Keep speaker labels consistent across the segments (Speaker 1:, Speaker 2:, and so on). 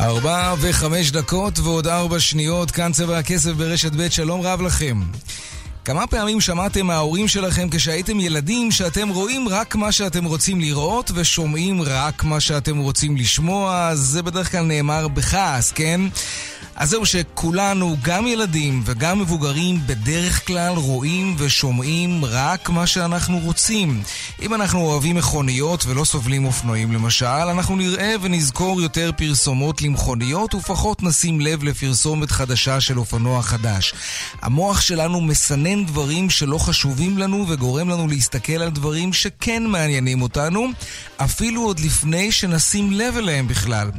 Speaker 1: ארבע וחמש דקות ועוד ארבע שניות, כאן צבע הכסף ברשת ב', שלום רב לכם. כמה פעמים שמעתם מההורים שלכם כשהייתם ילדים שאתם רואים רק מה שאתם רוצים לראות ושומעים רק מה שאתם רוצים לשמוע? זה בדרך כלל נאמר בכעס, כן? אז זהו שכולנו, גם ילדים וגם מבוגרים, בדרך כלל רואים ושומעים רק מה שאנחנו רוצים. אם אנחנו אוהבים מכוניות ולא סובלים אופנועים למשל, אנחנו נראה ונזכור יותר פרסומות למכוניות ופחות נשים לב לפרסומת חדשה של אופנוע חדש. המוח שלנו מסנן דברים שלא חשובים לנו וגורם לנו להסתכל על דברים שכן מעניינים אותנו, אפילו עוד לפני שנשים לב אליהם בכלל.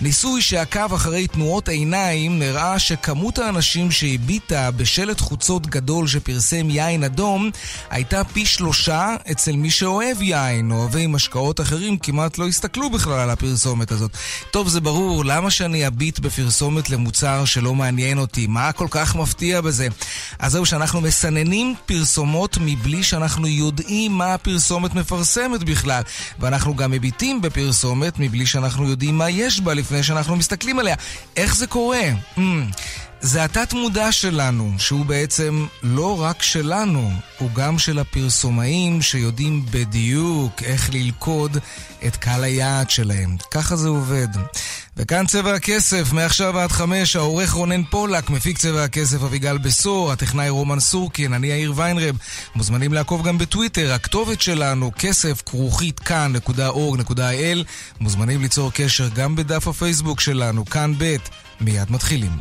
Speaker 1: ניסוי שעקב אחרי תנועות עיניים האחרונים נראה שכמות האנשים שהביטה בשלט חוצות גדול שפרסם יין אדום הייתה פי שלושה אצל מי שאוהב יין. אוהבי משקאות אחרים כמעט לא הסתכלו בכלל על הפרסומת הזאת. טוב, זה ברור, למה שאני אביט בפרסומת למוצר שלא מעניין אותי? מה כל כך מפתיע בזה? אז זהו שאנחנו מסננים פרסומות מבלי שאנחנו יודעים מה הפרסומת מפרסמת בכלל. ואנחנו גם מביטים בפרסומת מבלי שאנחנו יודעים מה יש בה לפני שאנחנו מסתכלים עליה. איך זה קורה? Mm. זה התת-מודע שלנו, שהוא בעצם לא רק שלנו, הוא גם של הפרסומאים שיודעים בדיוק איך ללכוד את קהל היעד שלהם. ככה זה עובד. וכאן צבע הכסף, מעכשיו עד חמש, העורך רונן פולק, מפיק צבע הכסף אביגל בשור, הטכנאי רומן סורקין, אני יאיר ויינרב. מוזמנים לעקוב גם בטוויטר, הכתובת שלנו, כסף כרוכית כאן.org.il. מוזמנים ליצור קשר גם בדף הפייסבוק שלנו, כאן ב'. מיד מתחילים.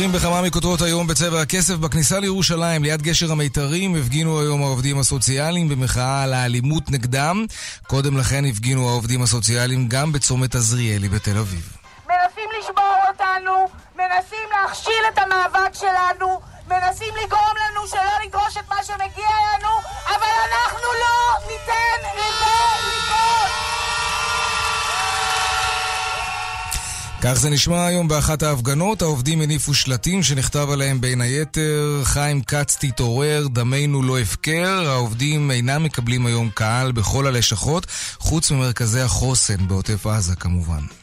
Speaker 1: פותחים בכמה מכותרות היום בצבע הכסף. בכניסה לירושלים, ליד גשר המיתרים, הפגינו היום העובדים הסוציאליים במחאה על האלימות נגדם. קודם לכן הפגינו העובדים הסוציאליים גם בצומת עזריאלי בתל אביב.
Speaker 2: מנסים לשבור אותנו, מנסים להכשיל את המאבק שלנו, מנסים לגרום לנו שלא לדרוש את מה שמגיע לנו, אבל אנחנו לא ניתן לזה
Speaker 1: כך זה נשמע היום באחת ההפגנות. העובדים הניפו שלטים שנכתב עליהם בין היתר חיים כץ תתעורר, דמנו לא הפקר. העובדים אינם מקבלים היום קהל בכל הלשכות, חוץ ממרכזי החוסן בעוטף עזה כמובן.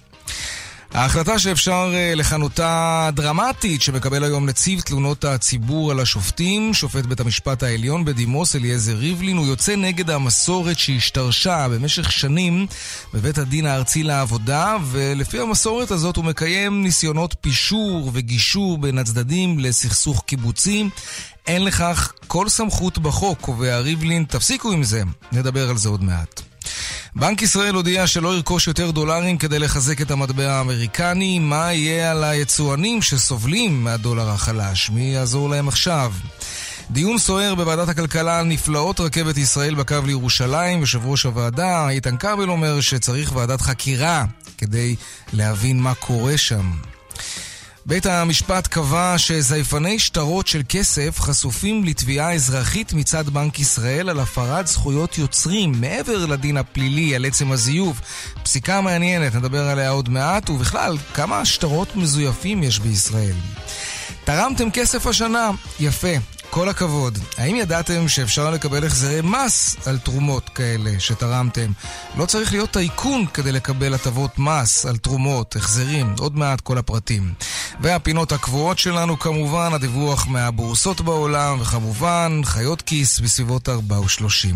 Speaker 1: ההחלטה שאפשר אה, לכנותה דרמטית שמקבל היום נציב תלונות הציבור על השופטים, שופט בית המשפט העליון בדימוס אליעזר ריבלין, הוא יוצא נגד המסורת שהשתרשה במשך שנים בבית הדין הארצי לעבודה, ולפי המסורת הזאת הוא מקיים ניסיונות פישור וגישור בין הצדדים לסכסוך קיבוצי. אין לכך כל סמכות בחוק, קובע ריבלין, תפסיקו עם זה, נדבר על זה עוד מעט. בנק ישראל הודיע שלא ירכוש יותר דולרים כדי לחזק את המטבע האמריקני. מה יהיה על היצואנים שסובלים מהדולר החלש? מי יעזור להם עכשיו? דיון סוער בוועדת הכלכלה על נפלאות רכבת ישראל בקו לירושלים. יושב ראש הוועדה, איתן כבל, אומר שצריך ועדת חקירה כדי להבין מה קורה שם. בית המשפט קבע שזייפני שטרות של כסף חשופים לתביעה אזרחית מצד בנק ישראל על הפרת זכויות יוצרים מעבר לדין הפלילי על עצם הזיוף. פסיקה מעניינת, נדבר עליה עוד מעט, ובכלל, כמה שטרות מזויפים יש בישראל. תרמתם כסף השנה? יפה. כל הכבוד. האם ידעתם שאפשר לקבל החזרי מס על תרומות כאלה שתרמתם? לא צריך להיות טייקון כדי לקבל הטבות מס על תרומות, החזרים, עוד מעט כל הפרטים. והפינות הקבועות שלנו כמובן, הדיווח מהבורסות בעולם, וכמובן, חיות כיס בסביבות 4 ו-30.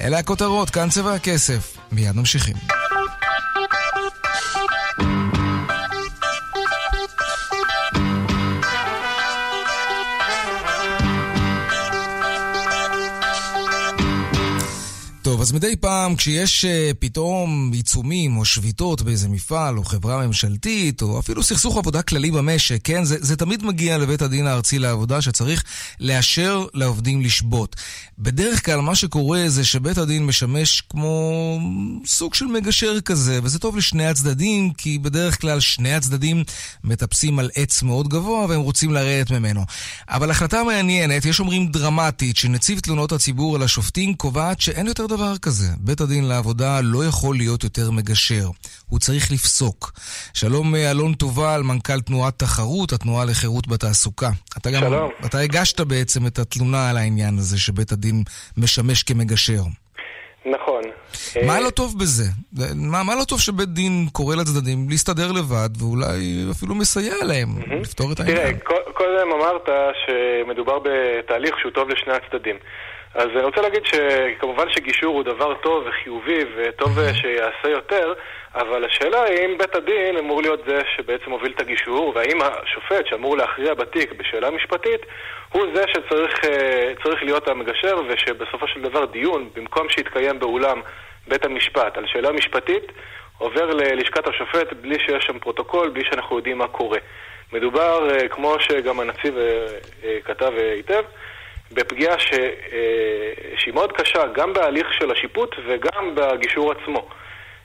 Speaker 1: אלה הכותרות, כאן צבע הכסף. מיד ממשיכים. טוב, אז מדי פעם כשיש uh, פתאום עיצומים או שביתות באיזה מפעל או חברה ממשלתית או אפילו סכסוך עבודה כללי במשק, כן? זה, זה תמיד מגיע לבית הדין הארצי לעבודה שצריך לאשר לעובדים לשבות. בדרך כלל מה שקורה זה שבית הדין משמש כמו סוג של מגשר כזה, וזה טוב לשני הצדדים, כי בדרך כלל שני הצדדים מטפסים על עץ מאוד גבוה והם רוצים לרדת ממנו. אבל החלטה מעניינת, יש אומרים דרמטית, שנציב תלונות הציבור על השופטים קובעת שאין יותר דבר כזה, בית הדין לעבודה לא יכול להיות יותר מגשר. הוא צריך לפסוק. שלום אה, אלון תובל, מנכ"ל תנועת תחרות, התנועה לחירות בתעסוקה. אתה גם,
Speaker 3: שלום.
Speaker 1: אתה הגשת בעצם את התלונה על העניין הזה שבית הדין משמש כמגשר.
Speaker 3: נכון.
Speaker 1: מה
Speaker 3: אה,
Speaker 1: לא טוב בזה? מה, מה לא טוב שבית דין קורא לצדדים להסתדר לבד ואולי אפילו מסייע להם לפתור את
Speaker 3: תראה,
Speaker 1: העניין?
Speaker 3: קו- קודם אמרת שמדובר בתהליך שהוא טוב לשני הצדדים. אז אני רוצה להגיד שכמובן שגישור הוא דבר טוב וחיובי וטוב שיעשה יותר, אבל השאלה היא אם בית הדין אמור להיות זה שבעצם מוביל את הגישור, והאם השופט שאמור להכריע בתיק בשאלה משפטית הוא זה שצריך אה, להיות המגשר, ושבסופו של דבר דיון, במקום שיתקיים באולם בית המשפט על שאלה משפטית, עובר ללשכת השופט בלי שיש שם פרוטוקול, בלי שאנחנו יודעים מה קורה. מדובר, אה, כמו שגם הנציב אה, כתב היטב, בפגיעה ש, אה, שהיא מאוד קשה גם בהליך של השיפוט וגם בגישור עצמו.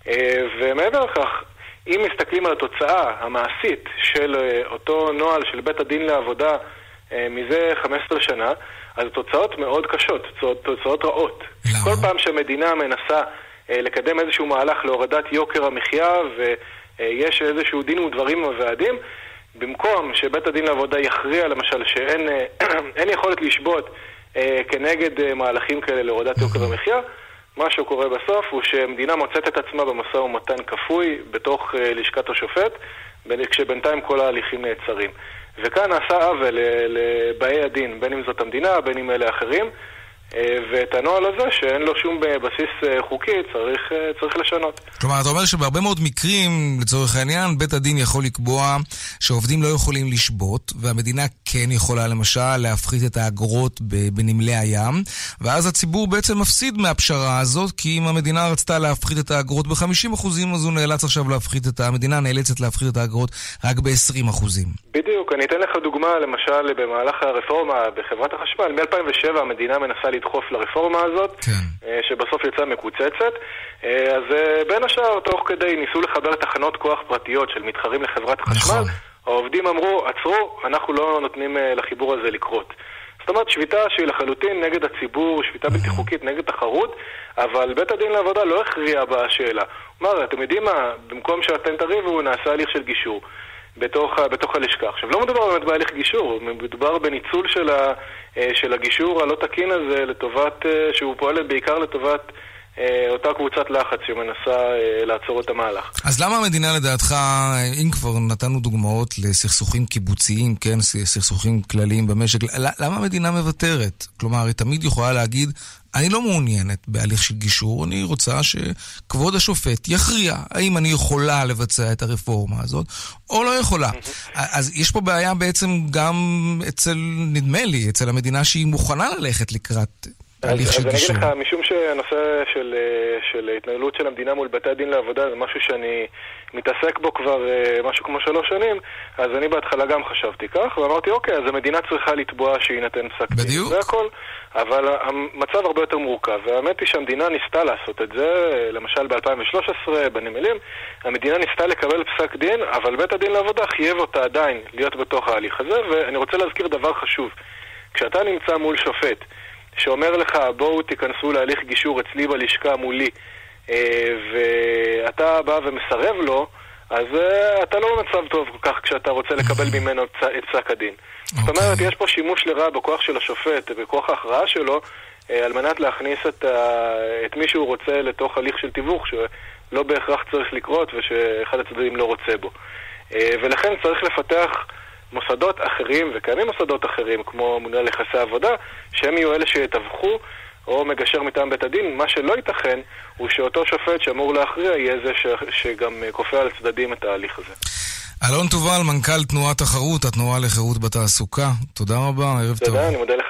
Speaker 3: אה, ומעבר לכך, אם מסתכלים על התוצאה המעשית של אה, אותו נוהל של בית הדין לעבודה מזה 15 שנה, אז תוצאות מאוד קשות, תוצאות, תוצאות רעות.
Speaker 1: למה?
Speaker 3: כל פעם שמדינה מנסה לקדם איזשהו מהלך להורדת יוקר המחיה ויש איזשהו דין ודברים עם הוועדים, במקום שבית הדין לעבודה יכריע למשל שאין אה, יכולת לשבות אה, כנגד אה, מהלכים כאלה להורדת יוקר המחיה, מה שקורה בסוף הוא שמדינה מוצאת את עצמה במשא ומתן כפוי בתוך אה, לשכת השופט, כשבינתיים כל ההליכים נעצרים. וכאן נעשה עוול אה, לבאי הדין, בין אם זאת המדינה, בין אם אלה אחרים, ואת הנוהל הזה, שאין לו שום אה, בסיס אה, חוקי, צריך, אה, צריך לשנות.
Speaker 1: כלומר, אתה אומר שבהרבה מאוד מקרים, לצורך העניין, בית הדין יכול לקבוע שעובדים לא יכולים לשבות, והמדינה כן יכולה למשל להפחית את האגרות בנמלי הים, ואז הציבור בעצם מפסיד מהפשרה הזאת, כי אם המדינה רצתה להפחית את האגרות ב-50%, אז הוא נאלץ עכשיו להפחית את, המדינה נאלצת להפחית את האגרות רק ב-20%.
Speaker 3: בדיוק, אני אתן לך דוגמה, למשל, במהלך הרפורמה בחברת החשמל, מ-2007 המדינה מנסה לדחוף לרפורמה הזאת,
Speaker 1: כן.
Speaker 3: אה, שבסוף יצאה מקוצצת. אה, אז אה, בין השאר, תוך כדי ניסו לחבר תחנות כוח פרטיות של מתחרים לחברת החשמל,
Speaker 1: נכון.
Speaker 3: העובדים אמרו, עצרו, אנחנו לא נותנים לחיבור הזה לקרות. זאת אומרת, שביתה שהיא לחלוטין נגד הציבור, שביתה בלתי חוקית נגד תחרות, אבל בית הדין לעבודה לא הכריע בשאלה. הוא אמר, אתם יודעים מה, במקום שאתם תריבו, נעשה הליך של גישור. בתוך, בתוך הלשכה. עכשיו, לא מדובר באמת בהליך גישור, מדובר בניצול של, ה, אה, של הגישור הלא תקין הזה לטובת, אה, שהוא פועל בעיקר לטובת אה, אותה קבוצת לחץ שמנסה לעצור את המהלך.
Speaker 1: אז למה המדינה לדעתך, אם כבר נתנו דוגמאות לסכסוכים קיבוציים, כן, סכסוכים כלליים במשק, למה המדינה מוותרת? כלומר, היא תמיד יכולה להגיד, אני לא מעוניינת בהליך של גישור, אני רוצה שכבוד השופט יכריע האם אני יכולה לבצע את הרפורמה הזאת או לא יכולה. אז יש פה בעיה בעצם גם אצל, נדמה לי, אצל המדינה שהיא מוכנה ללכת לקראת הליך
Speaker 3: אז,
Speaker 1: של
Speaker 3: אז אני אגיד
Speaker 1: גישור.
Speaker 3: לך, משום שהנושא של, אה, של התנהלות של המדינה מול בתי הדין לעבודה זה משהו שאני מתעסק בו כבר אה, משהו כמו שלוש שנים, אז אני בהתחלה גם חשבתי כך, ואמרתי, אוקיי, אז המדינה צריכה לתבוע שיינתן פסק דין.
Speaker 1: בדיוק.
Speaker 3: זה הכל, אבל המצב הרבה יותר מורכב, והאמת היא שהמדינה ניסתה לעשות את זה, למשל ב-2013 בנמלים, המדינה ניסתה לקבל פסק דין, אבל בית הדין לעבודה חייב אותה עדיין להיות בתוך ההליך הזה, ואני רוצה להזכיר דבר חשוב. כשאתה נמצא מול שופט, שאומר לך, בואו תיכנסו להליך גישור אצלי בלשכה מולי, ואתה בא ומסרב לו, אז אה, אתה לא במצב טוב כל כך כשאתה רוצה לקבל ממנו את פס- את פסק הדין. זאת
Speaker 1: אוקיי.
Speaker 3: אומרת, יש פה שימוש לרעה בכוח של השופט, בכוח ההכרעה שלו, אה, על מנת להכניס את, ה... את מי שהוא רוצה לתוך הליך של תיווך, שלא בהכרח צריך לקרות ושאחד הצדדים לא רוצה בו. אה, ולכן צריך לפתח מוסדות אחרים, וקיימים מוסדות אחרים, כמו ממונה על יחסי עבודה, שהם יהיו אלה שיתווכו או מגשר מטעם בית הדין. מה שלא ייתכן הוא שאותו שופט שאמור להכריע יהיה זה ש... שגם אה, כופה על הצדדים את ההליך הזה.
Speaker 1: אלון תובל, מנכ"ל תנועת תחרות, התנועה לחירות בתעסוקה. תודה רבה, ערב טוב.
Speaker 3: תודה, אני מודה לך.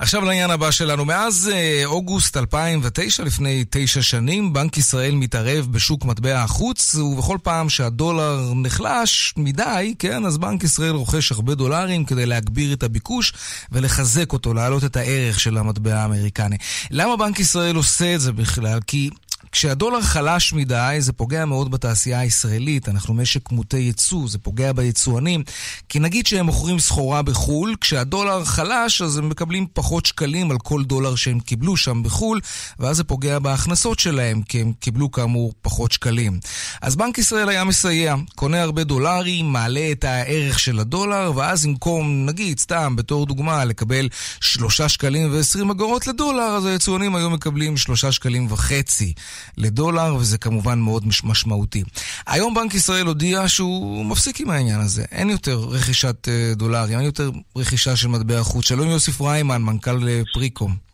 Speaker 1: עכשיו לעניין הבא שלנו. מאז אה, אוגוסט 2009, לפני תשע שנים, בנק ישראל מתערב בשוק מטבע החוץ, ובכל פעם שהדולר נחלש מדי, כן, אז בנק ישראל רוכש הרבה דולרים כדי להגביר את הביקוש ולחזק אותו, להעלות את הערך של המטבע האמריקני. למה בנק ישראל עושה את זה בכלל? כי... כשהדולר חלש מדי, זה פוגע מאוד בתעשייה הישראלית. אנחנו משק מוטה ייצוא, זה פוגע ביצואנים. כי נגיד שהם מוכרים סחורה בחו"ל, כשהדולר חלש, אז הם מקבלים פחות שקלים על כל דולר שהם קיבלו שם בחו"ל, ואז זה פוגע בהכנסות שלהם, כי הם קיבלו כאמור פחות שקלים. אז בנק ישראל היה מסייע, קונה הרבה דולרים, מעלה את הערך של הדולר, ואז במקום, נגיד, סתם, בתור דוגמה, לקבל שלושה שקלים ועשרים אגורות לדולר, אז היצואנים היו מקבלים שלושה שקלים וחצי לדולר, וזה כמובן מאוד משמעותי. היום בנק ישראל הודיע שהוא מפסיק עם העניין הזה. אין יותר רכישת אה, דולרים, אין יותר רכישה של מטבע חוץ. שלום יוסיף ריימן, מנכ"ל אה, פריקום.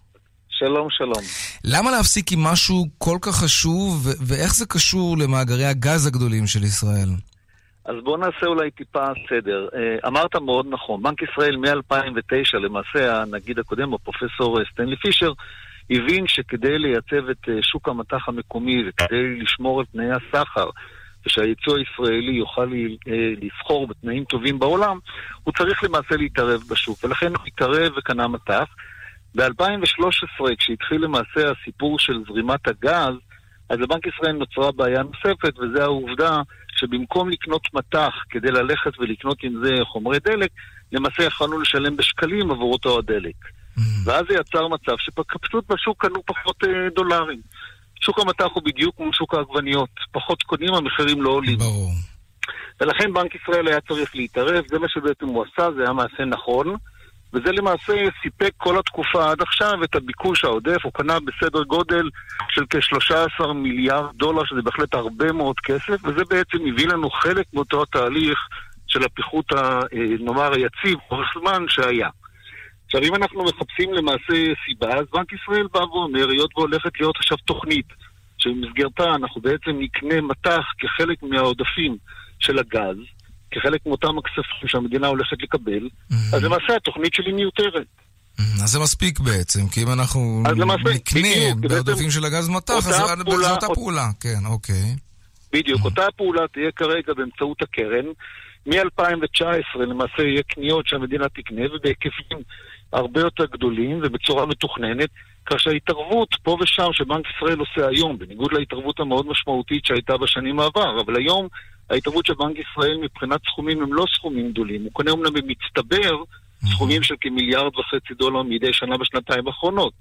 Speaker 4: שלום, שלום.
Speaker 1: למה להפסיק עם משהו כל כך חשוב, ואיך זה קשור למאגרי הגז הגדולים של ישראל?
Speaker 4: אז בואו נעשה אולי טיפה סדר. אה, אמרת מאוד נכון, בנק ישראל מ-2009, למעשה הנגיד הקודם, הפרופסור סטנלי פישר, הבין שכדי לייצב את אה, שוק המטח המקומי וכדי לשמור על תנאי הסחר ושהייצוא הישראלי יוכל אה, לבחור בתנאים טובים בעולם, הוא צריך למעשה להתערב בשוק. ולכן הוא התערב וקנה מטח. ב-2013, כשהתחיל למעשה הסיפור של זרימת הגז, אז לבנק ישראל נוצרה בעיה נוספת, וזו העובדה שבמקום לקנות מטח כדי ללכת ולקנות עם זה חומרי דלק, למעשה יכולנו לשלם בשקלים עבור אותו הדלק. Mm-hmm. ואז זה יצר מצב שפשוט בשוק קנו פחות אה, דולרים. שוק המטח הוא בדיוק כמו שוק העגבניות. פחות קונים, המחירים לא עולים.
Speaker 1: ברור.
Speaker 4: ולכן בנק ישראל היה צריך להתערב, זה מה שבעצם הוא עשה, זה היה מעשה נכון. וזה למעשה סיפק כל התקופה עד עכשיו את הביקוש העודף, הוא קנה בסדר גודל של כ-13 מיליארד דולר, שזה בהחלט הרבה מאוד כסף, וזה בעצם הביא לנו חלק מאותו התהליך של הפיחות, אה, נאמר, היציב, אורך זמן שהיה. עכשיו, אם אנחנו מחפשים למעשה סיבה, אז בנק ישראל בא ואומר, היות והולכת להיות עכשיו תוכנית, שבמסגרתה אנחנו בעצם נקנה מטח כחלק מהעודפים של הגז, כחלק מאותם הכספים שהמדינה הולכת לקבל, אז למעשה התוכנית שלי מיותרת.
Speaker 1: אז זה מספיק בעצם, כי אם אנחנו נקנה בעודפים של הגז מטח, אז זו אותה פעולה, כן, אוקיי.
Speaker 4: בדיוק, אותה פעולה תהיה כרגע באמצעות הקרן. מ-2019 למעשה יהיה קניות שהמדינה תקנה, ובהיקפים הרבה יותר גדולים ובצורה מתוכננת, כאשר ההתערבות פה ושם שבנק ישראל עושה היום, בניגוד להתערבות המאוד משמעותית שהייתה בשנים העבר, אבל היום ההתערבות של בנק ישראל מבחינת סכומים הם לא סכומים גדולים. הוא קונה אומנם במצטבר סכומים של כמיליארד וחצי דולר מדי שנה בשנתיים האחרונות.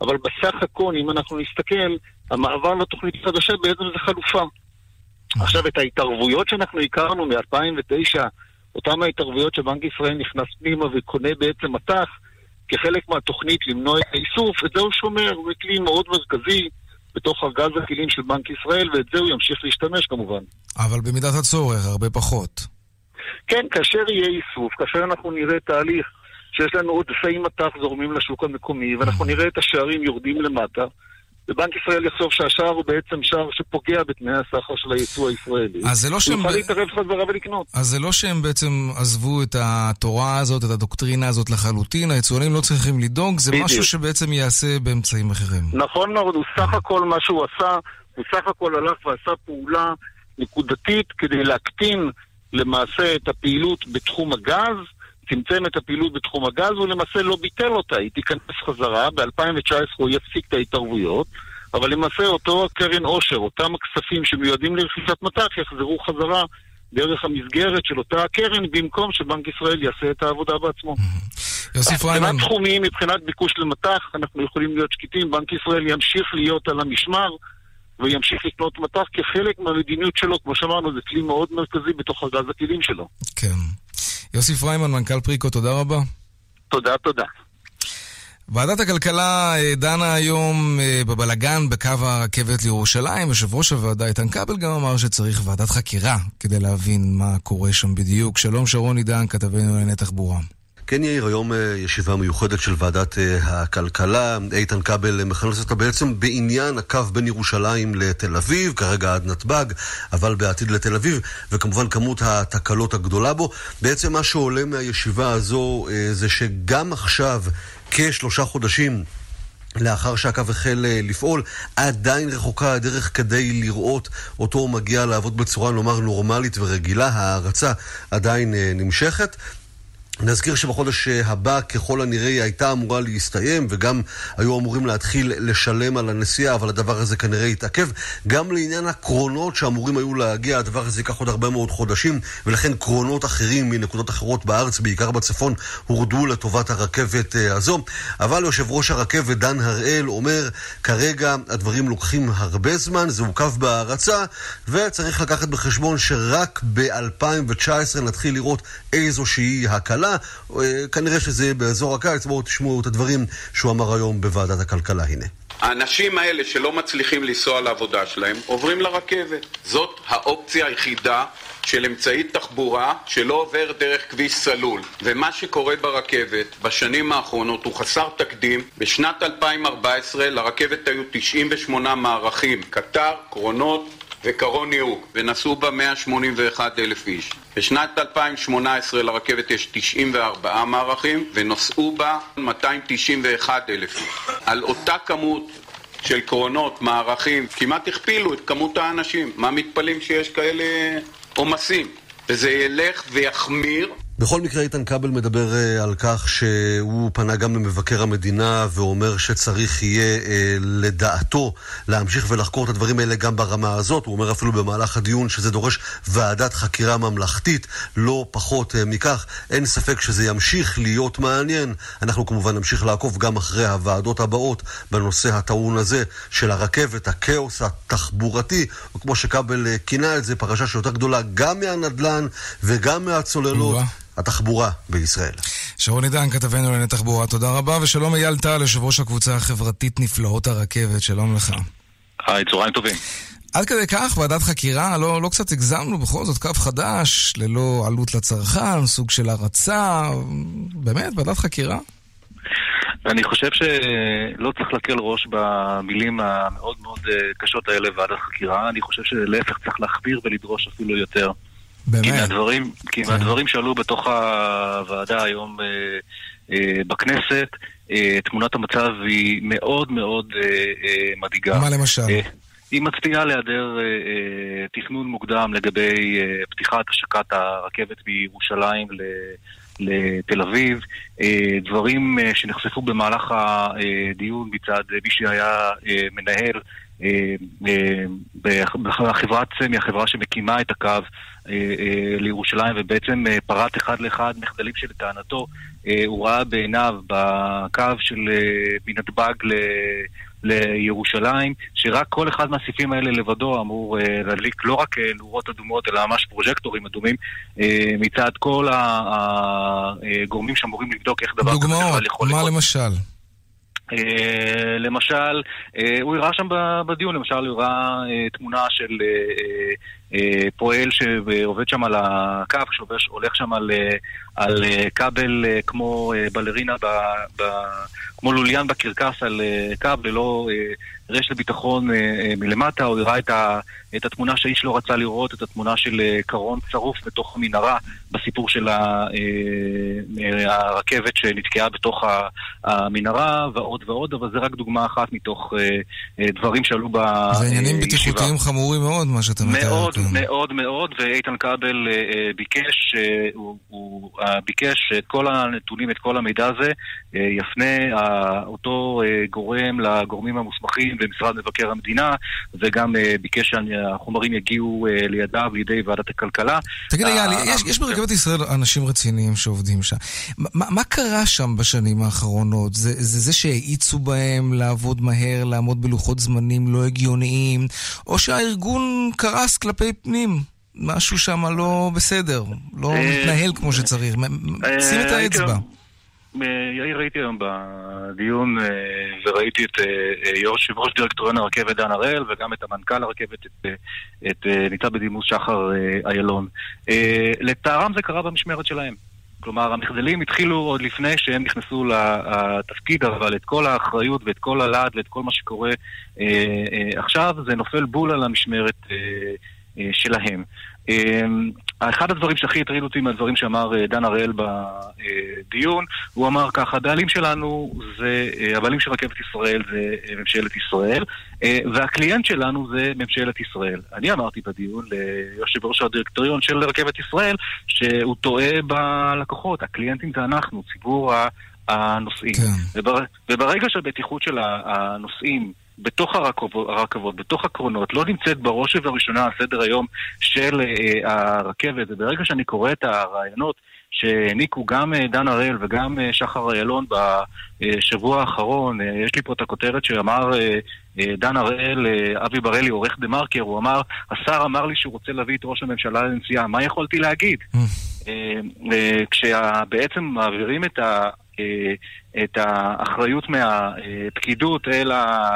Speaker 4: אבל בסך הכל, אם אנחנו נסתכל, המעבר לתוכנית החדשה בעצם זה חלופה. עכשיו, את ההתערבויות שאנחנו הכרנו מ-2009, אותן ההתערבויות שבנק ישראל נכנס פנימה וקונה בעצם מטח, כחלק מהתוכנית למנוע את האיסוף, את זה הוא שומר, זה כלי מאוד מרכזי. בתוך ארגז הכלים של בנק ישראל, ואת זה הוא ימשיך להשתמש כמובן.
Speaker 1: אבל במידת הצורך, הרבה פחות.
Speaker 4: כן, כאשר יהיה איסוף, כאשר אנחנו נראה תהליך שיש לנו עודפי מטח זורמים לשוק המקומי, ואנחנו נראה את השערים יורדים למטה, ובנק ישראל יחשוב שהשער הוא בעצם שער שפוגע בתנאי הסחר של הייצוא הישראלי.
Speaker 1: אז זה לא שהם...
Speaker 4: הוא יוכל להתערב חזרה ולקנות.
Speaker 1: אז זה לא שהם בעצם עזבו את התורה הזאת, את הדוקטרינה הזאת לחלוטין, היצואנים לא צריכים לדאוג, זה בדיוק. משהו שבעצם ייעשה באמצעים אחרים.
Speaker 4: נכון מאוד, הוא סך הכל מה שהוא עשה, הוא סך הכל הלך ועשה פעולה נקודתית כדי להקטין למעשה את הפעילות בתחום הגז. צמצם את הפעילות בתחום הגז, הוא למעשה לא ביטל אותה, היא תיכנס חזרה, ב-2019 הוא יפסיק את ההתערבויות, אבל למעשה אותו קרן עושר, אותם הכספים שמיועדים לרכישת מטח, יחזרו חזרה דרך המסגרת של אותה הקרן, במקום שבנק ישראל יעשה את העבודה בעצמו.
Speaker 1: יוסיף ריימן.
Speaker 4: מבחינת תחומים, מבחינת ביקוש למטח, אנחנו יכולים להיות שקטים, בנק ישראל ימשיך להיות על המשמר. וימשיך לקנות מטח כחלק מהמדיניות שלו, כמו שאמרנו, זה כלי מאוד מרכזי בתוך ארגז הכלים שלו.
Speaker 1: כן. יוסיף ריימן, מנכ"ל פריקו, תודה רבה.
Speaker 4: תודה, תודה.
Speaker 1: ועדת הכלכלה אה, דנה היום אה, בבלגן בקו הרכבת לירושלים. יושב ראש הוועדה איתן כבל גם אמר שצריך ועדת חקירה כדי להבין מה קורה שם בדיוק. שלום שרון עידן, כתבנו לענייני תחבורה.
Speaker 5: כן יאיר, היום אה, ישיבה מיוחדת של ועדת הכלכלה. איתן כבל מכנס אותה בעצם בעניין הקו בין ירושלים לתל אביב, כרגע עד נתב"ג, אבל בעתיד לתל אביב, וכמובן כמות התקלות הגדולה בו. בעצם מה שעולה מהישיבה הזו זה שגם עכשיו כשלושה חודשים לאחר שהקו החל אה, לפעול, עדיין רחוקה הדרך כדי לראות אותו מגיע לעבוד בצורה, נאמר, נורמלית ורגילה. ההערצה עדיין אה, נמשכת. נזכיר שבחודש הבא ככל הנראה היא הייתה אמורה להסתיים וגם היו אמורים להתחיל לשלם על הנסיעה, אבל הדבר הזה כנראה התעכב. גם לעניין הקרונות שאמורים היו להגיע, הדבר הזה ייקח עוד הרבה מאוד חודשים, ולכן קרונות אחרים מנקודות אחרות בארץ, בעיקר בצפון, הורדו לטובת הרכבת אה, הזו. אבל יושב ראש הרכבת דן הראל אומר, כרגע הדברים לוקחים הרבה זמן, זה עוכב בהערצה, וצריך לקחת בחשבון שרק ב-2019 נתחיל לראות איזושהי הקלה. הממשלה, אה, כנראה שזה באזור הקיץ, בואו תשמעו את הדברים שהוא אמר היום בוועדת הכלכלה, הנה.
Speaker 6: האנשים האלה שלא מצליחים לנסוע לעבודה שלהם עוברים לרכבת. זאת האופציה היחידה של אמצעי תחבורה שלא עובר דרך כביש סלול. ומה שקורה ברכבת בשנים האחרונות הוא חסר תקדים. בשנת 2014 לרכבת היו 98 מערכים, קטר, קרונות, וקרון יהוק, ונסעו בה 181 אלף איש. בשנת 2018 לרכבת יש 94 מערכים, ונסעו בה 291 אלף איש. על אותה כמות של קרונות, מערכים, כמעט הכפילו את כמות האנשים. מה מתפלאים שיש כאלה עומסים? וזה ילך ויחמיר
Speaker 5: בכל מקרה, איתן כבל מדבר uh, על כך שהוא פנה גם למבקר המדינה ואומר שצריך יהיה, uh, לדעתו, להמשיך ולחקור את הדברים האלה גם ברמה הזאת. הוא אומר אפילו במהלך הדיון שזה דורש ועדת חקירה ממלכתית, לא פחות uh, מכך. אין ספק שזה ימשיך להיות מעניין. אנחנו כמובן נמשיך לעקוב גם אחרי הוועדות הבאות בנושא הטעון הזה של הרכבת, הכאוס התחבורתי, וכמו שכבל uh, כינה את זה, פרשה שיותר גדולה גם מהנדל"ן וגם מהצוללות. התחבורה בישראל.
Speaker 1: שרון עידן, כתבנו לענייני תחבורה, תודה רבה, ושלום אייל טל, יושב ראש הקבוצה החברתית נפלאות הרכבת, שלום לך.
Speaker 7: היי, צהריים טובים.
Speaker 1: עד כדי כך, ועדת חקירה, לא, לא קצת הגזמנו, בכל זאת קו חדש, ללא עלות לצרכן, סוג של הרצה, באמת, ועדת חקירה?
Speaker 7: אני חושב שלא צריך להקל ראש במילים המאוד מאוד אה, קשות האלה ועדת חקירה, אני חושב שלהפך צריך להכביר ולדרוש אפילו יותר.
Speaker 1: באמת?
Speaker 7: כי מהדברים, כי כן. מהדברים שעלו בתוך הוועדה היום אה, אה, בכנסת, אה, תמונת המצב היא מאוד מאוד אה, אה, מדאיגה.
Speaker 1: מה למשל? אה,
Speaker 7: היא מצביעה להיעדר אה, אה, תכנון מוקדם לגבי אה, פתיחת השקת הרכבת מירושלים ל... לתל אביב, אה, דברים אה, שנחשפו במהלך הדיון מצד מי שהיה מנהל בחברת סמי, החברה שמקימה את הקו לירושלים, ובעצם פרט אחד לאחד מחדלים שלטענתו הוא ראה בעיניו בקו של מנתב"ג לירושלים, שרק כל אחד מהסעיפים האלה לבדו אמור uh, להדליק לא רק נורות אדומות, אלא ממש פרוז'קטורים אדומים uh, מצד כל הגורמים שאמורים לבדוק איך דבר
Speaker 1: כזה יכול לקרות. דוגמאות, מה למשל?
Speaker 7: Uh, למשל, uh, הוא הראה שם בדיון, למשל הוא הראה uh, תמונה של פועל שעובד שם על הקו, שהולך שם על, על כבל כמו בלרינה ב, ב, כמו לוליין בקרקס על אה, קו ללא אה, רשת ביטחון אה, מלמטה, הוא הראה את, ה, את התמונה שהאיש לא רצה לראות, את התמונה של קרון צרוף בתוך המנהרה בסיפור של הרכבת שנתקעה בתוך המנהרה ועוד ועוד, אבל זה רק דוגמה אחת מתוך דברים שעלו בישיבה.
Speaker 1: זה עניינים בטיחותיים חמורים מאוד, מה שאתה מתאר.
Speaker 7: מאוד, מאוד מאוד, ואיתן כבל ביקש, הוא, הוא ביקש את כל הנתונים, את כל המידע הזה, יפנה אותו אה, גורם לגורמים המוסמכים במשרד מבקר המדינה, וגם אה, ביקש שהחומרים יגיעו אה, לידיו לידי ועדת הכלכלה.
Speaker 1: תגיד, אייל, יש, יש ברכבת ישראל אנשים רציניים שעובדים שם. מה, מה קרה שם בשנים האחרונות? זה זה, זה שהאיצו בהם לעבוד מהר, לעמוד בלוחות זמנים לא הגיוניים, או שהארגון קרס כלפי פנים? משהו שם לא בסדר, לא מתנהל כמו שצריך. שים את האצבע.
Speaker 7: יאיר, הייתי היום בדיון אה, וראיתי את אה, יושב ראש דירקטוריון הרכבת דן הראל וגם את המנכ"ל הרכבת, את, אה, את ניצב בדימוס שחר איילון. לטערם זה קרה במשמרת שלהם. כלומר, המחדלים התחילו עוד לפני שהם נכנסו לתפקיד, אבל את כל האחריות ואת כל הלעד ואת כל מה שקורה עכשיו, זה נופל בול על המשמרת שלהם. אחד הדברים שהכי הטריד אותי מהדברים שאמר דן הראל בדיון, הוא אמר ככה, הבעלים שלנו זה, הבעלים של רכבת ישראל זה ממשלת ישראל, והקליינט שלנו זה ממשלת ישראל. אני אמרתי בדיון ליושב ראש הדירקטוריון של רכבת ישראל, שהוא טועה בלקוחות, הקליינטים זה אנחנו, ציבור הנוסעים. כן. ובר, וברגע שהבטיחות של הנוסעים בתוך הרכבות, הרכבות, בתוך הקרונות, לא נמצאת בראש ובראשונה על סדר היום של uh, הרכבת, וברגע שאני קורא את הרעיונות שהעניקו גם uh, דן הראל וגם uh, שחר איילון בשבוע האחרון, יש לי פה את הכותרת שאמר דן הראל, אבי בראלי, עורך דה מרקר, הוא אמר, השר אמר לי שהוא רוצה להביא את ראש הממשלה לנסיעה, מה יכולתי להגיד? uh, כשבעצם מעבירים את ה... את האחריות מהפקידות אל ה...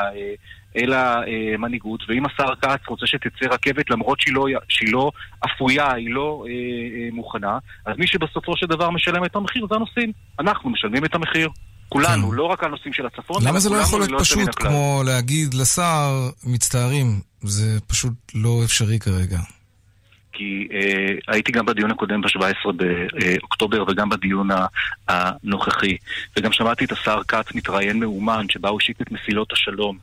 Speaker 7: אל המנהיגות, ואם השר כץ רוצה שתצא רכבת למרות שהיא לא, שהיא לא אפויה, היא לא אה, אה, מוכנה, אז מי שבסופו של דבר משלם את המחיר זה הנוסעים. אנחנו משלמים את המחיר. כולנו, כן. לא רק הנוסעים של הצפון.
Speaker 1: למה זה לא יכול להיות פשוט כמו להגיד לשר, מצטערים, זה פשוט לא אפשרי כרגע.
Speaker 7: כי אה, הייתי גם בדיון הקודם ב-17 באוקטובר וגם בדיון הנוכחי, וגם שמעתי את השר כץ מתראיין מאומן שבה הוא השיק את מסילות השלום.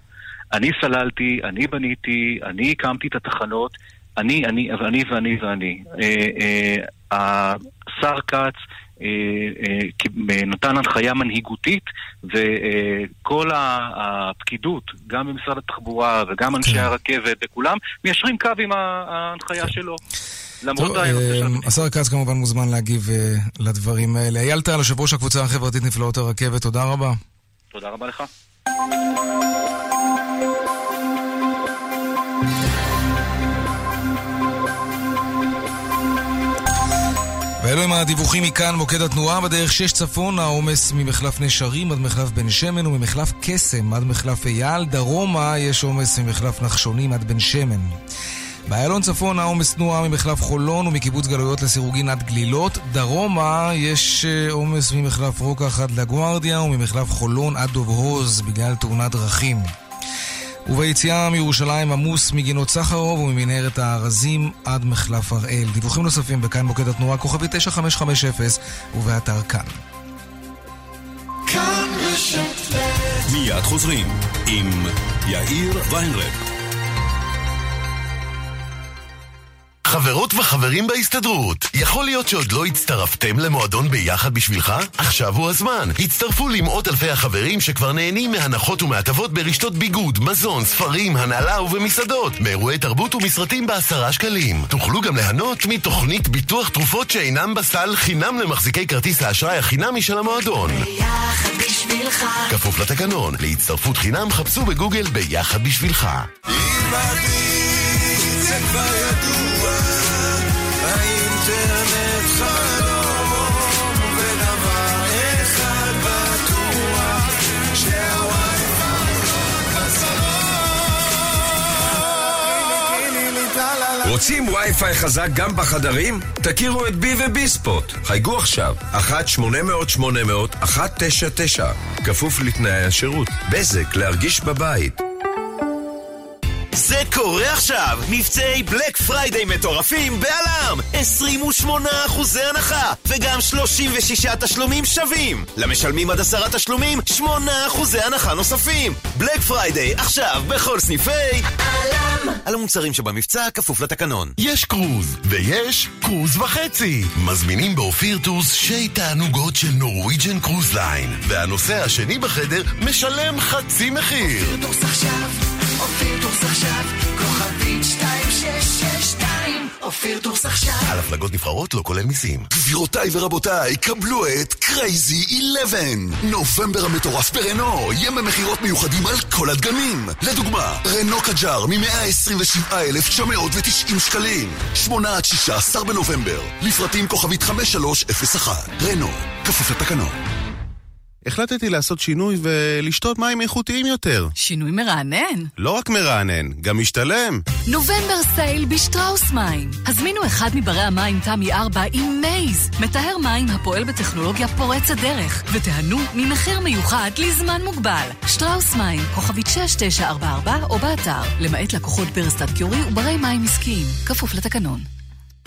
Speaker 7: אני סללתי, אני בניתי, אני הקמתי את התחנות, אני, אני, ואני ואני ואני. אה, אה, השר כץ נתן הנחיה מנהיגותית וכל הפקידות, גם במשרד התחבורה וגם אנשי כן. הרכבת וכולם, מיישרים קו עם ההנחיה שלו.
Speaker 1: טוב, אה, השר כץ כמובן מוזמן להגיב לדברים האלה. אייל טל, יושב ראש הקבוצה החברתית נפלאות הרכבת, תודה רבה.
Speaker 7: תודה רבה לך.
Speaker 1: ואלו הם הדיווחים מכאן, מוקד התנועה, בדרך 6 צפון, העומס ממחלף נשרים עד מחלף בן שמן וממחלף קסם עד מחלף אייל, דרומה יש עומס ממחלף נחשונים עד בן שמן. באיילון צפון העומס תנועה ממחלף חולון ומקיבוץ גלויות לסירוגין עד גלילות. דרומה יש אה, עומס ממחלף רוקח עד לגוארדיה וממחלף חולון עד דוב הוז בגלל תאונת דרכים. וביציאה מירושלים עמוס מגינות סחרוב וממנהרת הארזים עד מחלף הראל. דיווחים נוספים בכאן מוקד התנועה כוכבי 9550 ובאתר כאן.
Speaker 8: מיד חוזרים עם יאיר ויינרב. חברות וחברים בהסתדרות, יכול להיות שעוד לא הצטרפתם למועדון ביחד בשבילך? עכשיו הוא הזמן. הצטרפו למאות אלפי החברים שכבר נהנים מהנחות ומהטבות ברשתות ביגוד, מזון, ספרים, הנהלה ובמסעדות, מאירועי תרבות ומסרטים בעשרה שקלים. תוכלו גם ליהנות מתוכנית ביטוח תרופות שאינם בסל חינם למחזיקי כרטיס האשראי החינמי של המועדון. ביחד בשבילך. כפוף לתקנון, להצטרפות חינם חפשו בגוגל ביחד בשבילך. זה כבר ידוע, האינטרנט חלום, ודבר אחד בטוח, שהוואי-פיי רוצים וי-פיי חזק גם בחדרים? תכירו את בי ובי ספוט. חייגו עכשיו, 1-800-800-199, כפוף לתנאי השירות. בזק, להרגיש בבית. קורה עכשיו! מבצעי Black Friday מטורפים בעלם! 28 אחוזי הנחה, וגם 36 תשלומים שווים! למשלמים עד עשרה תשלומים, 8 אחוזי הנחה נוספים! Black Friday, עכשיו בכל סניפי... עלם! על המוצרים שבמבצע, כפוף לתקנון. יש קרוז, ויש קרוז וחצי! מזמינים באופיר טורס שי תענוגות של Norwegian Cruise Line, והנוסע השני בחדר משלם חצי מחיר! אופיר טורס עכשיו! אופיר טורס עכשיו, כוכבית 2662, אופיר טורס עכשיו. על הפלגות נבחרות לא כולל מיסים. גבירותיי ורבותיי, קבלו את Crazy 11. נובמבר המטורף ברנו, ימי מכירות מיוחדים על כל הדגמים. לדוגמה, רנו קג'אר מ-127,990 שקלים. 8 עד 16 בנובמבר. לפרטים כוכבית 5301. רנו, כפוף לתקנון.
Speaker 9: החלטתי לעשות שינוי ולשתות מים איכותיים יותר.
Speaker 10: שינוי מרענן?
Speaker 9: לא רק מרענן, גם משתלם.
Speaker 10: נובמבר sale בשטראוס מים. הזמינו אחד מברי המים תמי 4 עם Maze, מטהר מים הפועל בטכנולוגיה פורצת דרך, ותיהנו ממחיר מיוחד לזמן מוגבל. שטראוס מים, כוכבית 6944 או באתר, למעט לקוחות ברסטאט קיורי וברי מים עסקיים, כפוף לתקנון.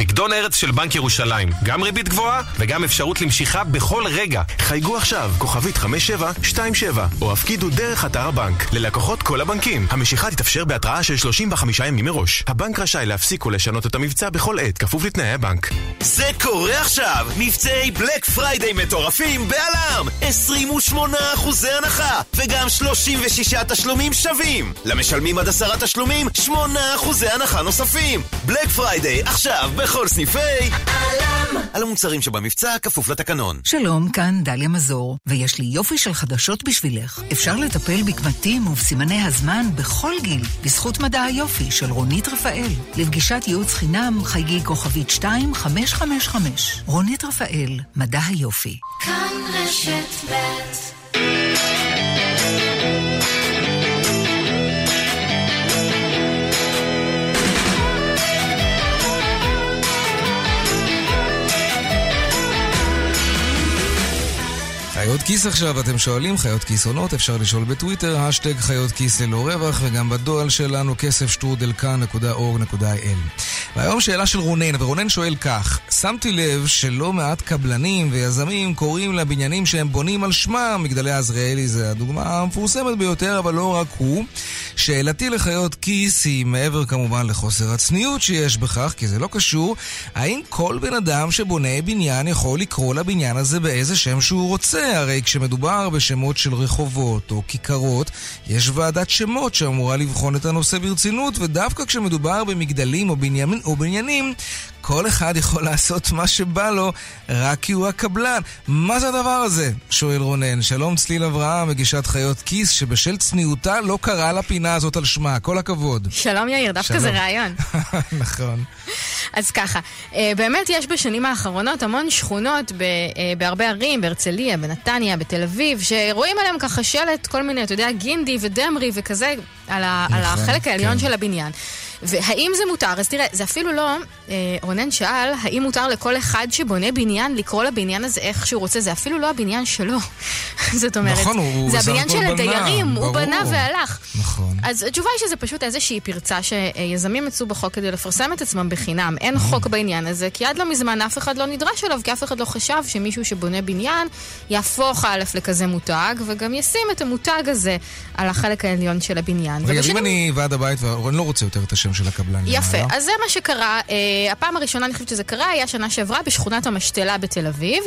Speaker 11: פקדון ארץ של בנק ירושלים, גם ריבית גבוהה וגם אפשרות למשיכה בכל רגע. חייגו עכשיו, כוכבית 5727, או הפקידו דרך אתר הבנק. ללקוחות כל הבנקים. המשיכה תתאפשר בהתראה של 35 ימים מראש. הבנק רשאי להפסיק או לשנות את המבצע בכל עת, כפוף לתנאי הבנק.
Speaker 8: זה קורה עכשיו! מבצעי Black Friday מטורפים באלארם! 28% הנחה, וגם 36 תשלומים שווים! למשלמים עד עשרה תשלומים, 8% הנחה נוספים! Black Friday, עכשיו בכל סניפי... אלאם! על המוצרים שבמבצע כפוף לתקנון.
Speaker 10: שלום, כאן דליה מזור, ויש לי יופי של חדשות בשבילך. אפשר לטפל בקמטים ובסימני הזמן בכל גיל, בזכות מדע היופי של רונית רפאל. לפגישת ייעוץ חינם, חייגי כוכבית 2555. רונית רפאל, מדע היופי.
Speaker 12: כאן רשת ב'
Speaker 1: חיות כיס עכשיו, אתם שואלים, חיות כיס עונות, אפשר לשאול בטוויטר, השטג חיות כיס ללא רווח, וגם בדואל שלנו, כסף שטרודל כאן.org.il. והיום שאלה של רונן, ורונן שואל כך, שמתי לב שלא מעט קבלנים ויזמים קוראים לבניינים שהם בונים על שמם, מגדלי עזריאלי זה הדוגמה המפורסמת ביותר, אבל לא רק הוא. שאלתי לחיות כיס היא מעבר כמובן לחוסר הצניעות שיש בכך, כי זה לא קשור, האם כל בן אדם שבונה בניין יכול לקרוא לבניין הזה באיזה שם שהוא רוצה? הרי כשמדובר בשמות של רחובות או כיכרות, יש ועדת שמות שאמורה לבחון את הנושא ברצינות, ודווקא כשמדובר במגדלים או, בניינים, או בניינים, כל אחד יכול לעשות מה שבא לו, רק כי הוא הקבלן. מה זה הדבר הזה? שואל רונן. שלום צליל אברהם, מגישת חיות כיס, שבשל צניעותה לא קראה לפינה הזאת על שמה. כל הכבוד.
Speaker 13: שלום יאיר, דווקא. זה רעיון.
Speaker 1: נכון.
Speaker 13: אז ככה, אה, באמת יש בשנים האחרונות המון שכונות ב- אה, בהרבה ערים, בהרצליה, בנתניה, בתל אביב, שרואים עליהם ככה שלט, כל מיני, אתה יודע, גינדי ודמרי וכזה, על, ה- על
Speaker 14: נכון,
Speaker 13: החלק העליון
Speaker 14: כן.
Speaker 13: של הבניין. והאם זה מותר? אז תראה, זה אפילו לא, אה, רונן שאל, האם מותר לכל אחד שבונה בניין לקרוא לבניין הזה איך שהוא רוצה? זה אפילו לא הבניין שלו. זאת אומרת,
Speaker 1: נכון, הוא
Speaker 13: זה הבניין של הדיירים, הוא. בנה והלך.
Speaker 1: נכון.
Speaker 13: אז התשובה היא שזה פשוט איזושהי פרצה שיזמים מצאו בחוק כדי לפרסם את עצמם בחינם. אין חוק בעניין הזה, כי עד לא מזמן אף אחד לא נדרש אליו, כי אף אחד לא חשב שמישהו שבונה בניין יהפוך א' לכזה מותג, וגם ישים את המותג הזה על החלק העליון של הבניין.
Speaker 1: רגע, אם אני ועד הבית ואני לא רוצה יותר את השם של הקבלן.
Speaker 13: יפה,
Speaker 1: למעלה.
Speaker 13: אז זה מה שקרה. אה, הפעם הראשונה, אני חושבת שזה קרה, היה שנה שעברה בשכונת המשתלה בתל אביב,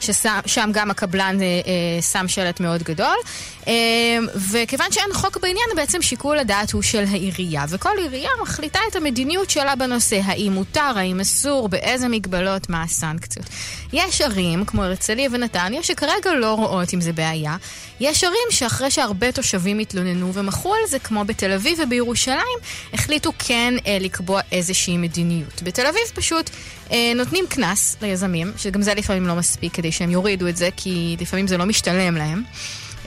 Speaker 13: ששם גם הקבלן אה, אה, שם שלט מאוד גדול. אה, וכיוון שאין חוק בעניין, בעצם שיקול הדעת הוא של העירייה. וכל עירייה מחליטה את המדיניות שלה בנושא, האם מותר, האם אסור, באיזה מגבלות, מה הסנקציות. יש ערים, כמו הרצליה ונתניה, שכרגע לא רואות אם זה בעיה. יש ערים שאחרי שהרבה תושבים התלוננו ומחו על זה, כמו בתל אביב ובירושלים, החליטו כן אה, לקבוע איזושהי מדיניות. בתל אביב פשוט אה, נותנים קנס ליזמים, שגם זה לפעמים לא מספיק כדי שהם יורידו את זה, כי לפעמים זה לא משתלם להם.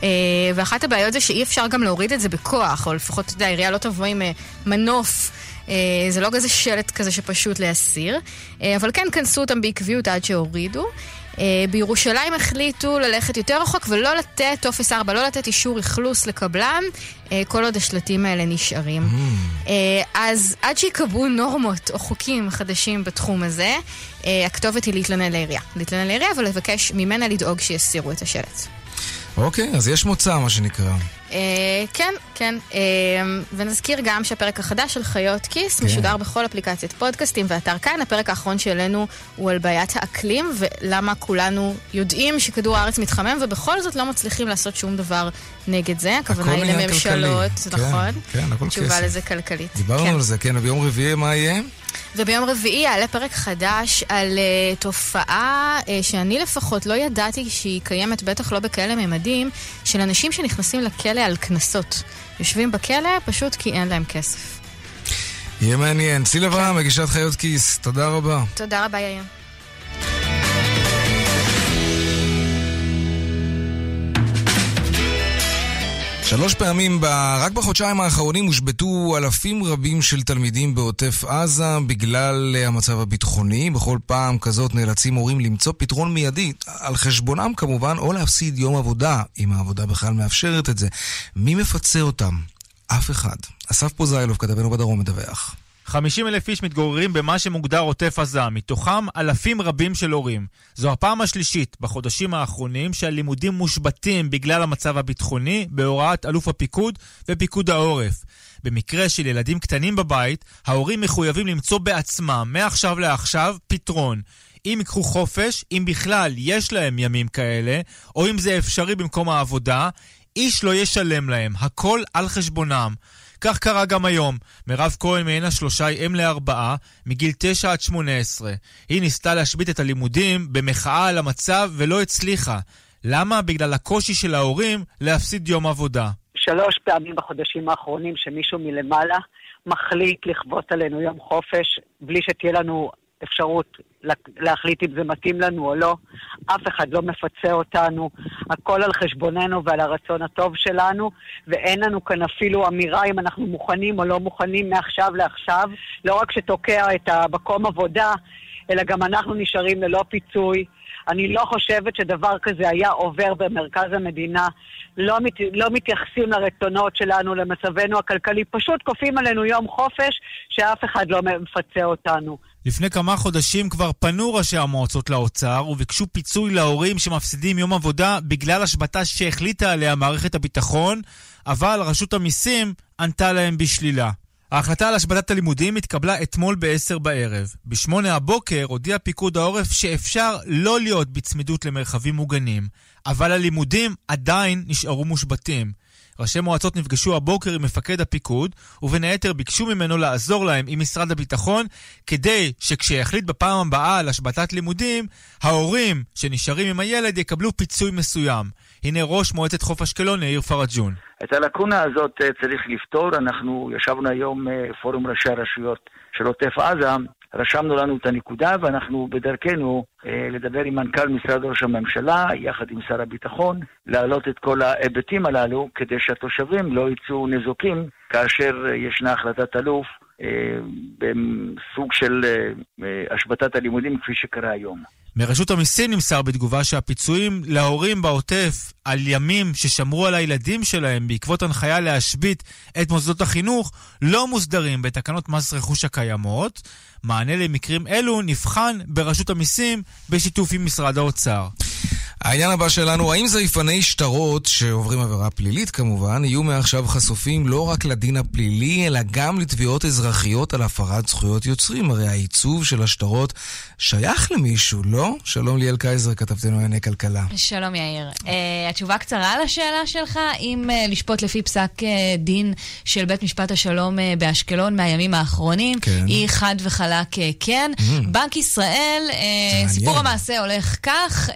Speaker 13: אה, ואחת הבעיות זה שאי אפשר גם להוריד את זה בכוח, או לפחות, אתה יודע, העירייה לא תבוא עם אה, מנוף. אה, זה לא כזה שלט כזה שפשוט להסיר, אבל כן כנסו אותם בעקביות עד שהורידו. אה, בירושלים החליטו ללכת יותר רחוק ולא לתת טופס 4, לא לתת אישור אכלוס לקבלן, אה, כל עוד השלטים האלה נשארים. אה, אז עד שיקבעו נורמות או חוקים חדשים בתחום הזה, הכתובת היא להתלונן לעירייה. להתלונן לעירייה ולבקש ממנה לדאוג שיסירו את השלט.
Speaker 1: אוקיי, אז יש מוצא, מה שנקרא.
Speaker 13: אה, כן, כן. אה, ונזכיר גם שהפרק החדש של חיות כיס
Speaker 1: כן.
Speaker 13: משודר בכל אפליקציית פודקאסטים ואתר כאן. הפרק האחרון שלנו הוא על בעיית האקלים ולמה כולנו יודעים שכדור הארץ מתחמם ובכל זאת לא מצליחים לעשות שום דבר נגד זה. הכוונה היא לממשלות,
Speaker 1: כלכלי. כן,
Speaker 13: נכון?
Speaker 1: כן, הכל
Speaker 13: תשובה
Speaker 1: כסף.
Speaker 13: לזה כלכלית.
Speaker 1: דיברנו
Speaker 13: כן.
Speaker 1: על זה, כן, וביום רביעי מה יהיה?
Speaker 13: וביום רביעי יעלה פרק חדש על uh, תופעה uh, שאני לפחות לא ידעתי שהיא קיימת, בטח לא בכאלה ממדים, של אנשים שנכנסים לכלא על קנסות. יושבים בכלא פשוט כי אין להם כסף.
Speaker 1: יהיה מעניין. ציל אברהם, מגישת חיות כיס, תודה רבה.
Speaker 13: תודה רבה, יאיר.
Speaker 1: שלוש פעמים, ב... רק בחודשיים האחרונים הושבתו אלפים רבים של תלמידים בעוטף עזה בגלל המצב הביטחוני. בכל פעם כזאת נאלצים הורים למצוא פתרון מיידי, על חשבונם כמובן, או להפסיד יום עבודה, אם העבודה בכלל מאפשרת את זה. מי מפצה אותם? אף אחד. אסף פוזיילוב, כתבנו בדרום, מדווח.
Speaker 14: 50 אלף איש מתגוררים במה שמוגדר עוטף עזה, מתוכם אלפים רבים של הורים. זו הפעם השלישית בחודשים האחרונים שהלימודים מושבתים בגלל המצב הביטחוני בהוראת אלוף הפיקוד ופיקוד העורף. במקרה של ילדים קטנים בבית, ההורים מחויבים למצוא בעצמם, מעכשיו לעכשיו, פתרון. אם ייקחו חופש, אם בכלל יש להם ימים כאלה, או אם זה אפשרי במקום העבודה, איש לא ישלם להם, הכל על חשבונם. כך קרה גם היום. מירב כהן מעין השלושה היא אם לארבעה, מגיל 9 עד 18. היא ניסתה להשבית את הלימודים במחאה על המצב ולא הצליחה. למה? בגלל הקושי של ההורים להפסיד יום עבודה.
Speaker 15: שלוש פעמים בחודשים האחרונים שמישהו מלמעלה מחליט לכבות עלינו יום חופש בלי שתהיה לנו אפשרות להחליט אם זה מתאים לנו או לא. אף אחד לא מפצה אותנו, הכל על חשבוננו ועל הרצון הטוב שלנו, ואין לנו כאן אפילו אמירה אם אנחנו מוכנים או לא מוכנים מעכשיו לעכשיו. לא רק שתוקע את המקום עבודה, אלא גם אנחנו נשארים ללא פיצוי. אני לא חושבת שדבר כזה היה עובר במרכז המדינה. לא, מת, לא מתייחסים לרצונות שלנו, למצבנו הכלכלי, פשוט כופים עלינו יום חופש שאף אחד לא מפצה אותנו.
Speaker 14: לפני כמה חודשים כבר פנו ראשי המועצות לאוצר וביקשו פיצוי להורים שמפסידים יום עבודה בגלל השבתה שהחליטה עליה מערכת הביטחון, אבל רשות המיסים ענתה להם בשלילה. ההחלטה על השבתת הלימודים התקבלה אתמול ב-10 בערב. ב-8 הבוקר הודיע פיקוד העורף שאפשר לא להיות בצמידות למרחבים מוגנים, אבל הלימודים עדיין נשארו מושבתים. ראשי מועצות נפגשו הבוקר עם מפקד הפיקוד, ובין היתר ביקשו ממנו לעזור להם עם משרד הביטחון, כדי שכשיחליט בפעם הבאה על השבתת לימודים, ההורים שנשארים עם הילד יקבלו פיצוי מסוים. הנה ראש מועצת חוף אשקלון, יאיר פרג'ון.
Speaker 16: את הלקונה הזאת אה, צריך לפתור. אנחנו ישבנו היום אה, פורום ראשי הרשויות של עוטף עזה, רשמנו לנו את הנקודה ואנחנו בדרכנו אה, לדבר עם מנכ"ל משרד ראש הממשלה, יחד עם שר הביטחון, להעלות את כל ההיבטים הללו כדי שהתושבים לא יצאו נזוקים כאשר אה, ישנה החלטת אלוף אה, בסוג של אה, השבתת הלימודים כפי שקרה היום.
Speaker 14: מרשות המיסים נמסר בתגובה שהפיצויים להורים בעוטף על ימים ששמרו על הילדים שלהם בעקבות הנחיה להשבית את מוסדות החינוך לא מוסדרים בתקנות מס רכוש הקיימות. מענה למקרים אלו נבחן ברשות המיסים בשיתוף עם משרד האוצר.
Speaker 1: העניין הבא שלנו, האם זייפני שטרות, שעוברים עבירה פלילית כמובן, יהיו מעכשיו חשופים לא רק לדין הפלילי, אלא גם לתביעות אזרחיות על הפרת זכויות יוצרים? הרי העיצוב של השטרות שייך למישהו, לא? שלום ליאל קייזר, כתבתנו לענייני כלכלה.
Speaker 17: שלום יאיר. Uh, התשובה קצרה לשאלה שלך, אם uh, לשפוט לפי פסק uh, דין של בית משפט השלום uh, באשקלון מהימים האחרונים, כן. היא חד וחלק uh, כן. Mm. בנק ישראל, uh, סיפור המעשה הולך כך, uh,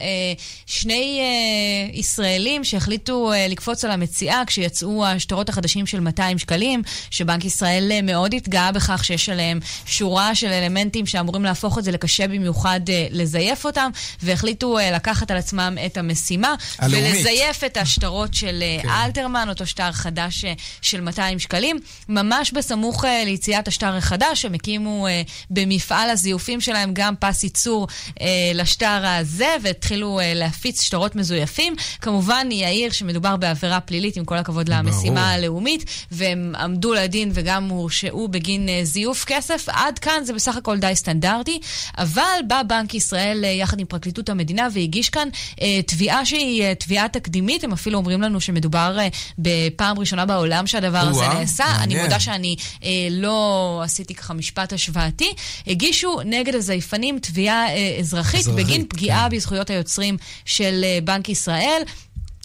Speaker 17: שני uh, ישראלים שהחליטו uh, לקפוץ על המציאה כשיצאו השטרות החדשים של 200 שקלים, שבנק ישראל uh, מאוד התגאה בכך שיש עליהם שורה של אלמנטים שאמורים להפוך את זה לקשה במיוחד uh, לזייף אותם, והחליטו uh, לקחת על עצמם את המשימה. הלאומית. ולזייף את השטרות של uh, כן. אלתרמן, אותו שטר חדש uh, של 200 שקלים. ממש בסמוך uh, ליציאת השטר החדש, הם הקימו uh, במפעל הזיופים שלהם גם פס ייצור uh, לשטר הזה, והתחילו uh, להפיץ שטרות מזויפים. כמובן, יאיר שמדובר בעבירה פלילית, עם כל הכבוד למשימה ברור. הלאומית, והם עמדו לדין וגם הורשעו בגין uh, זיוף כסף. עד כאן זה בסך הכל די סטנדרטי, אבל בא בנק ישראל uh, יחד עם פרקליטות המדינה והגיש כאן uh, תביעה שהיא uh, תביעה תקדימית. הם אפילו אומרים לנו שמדובר uh, בפעם ראשונה בעולם שהדבר הזה נעשה. מעניין. אני מודה שאני uh, לא עשיתי ככה משפט השוואתי. הגישו נגד הזייפנים תביעה uh, אזרחית, אזרחית בגין פגיעה כן. בזכויות היוצרים של uh, בנק ישראל.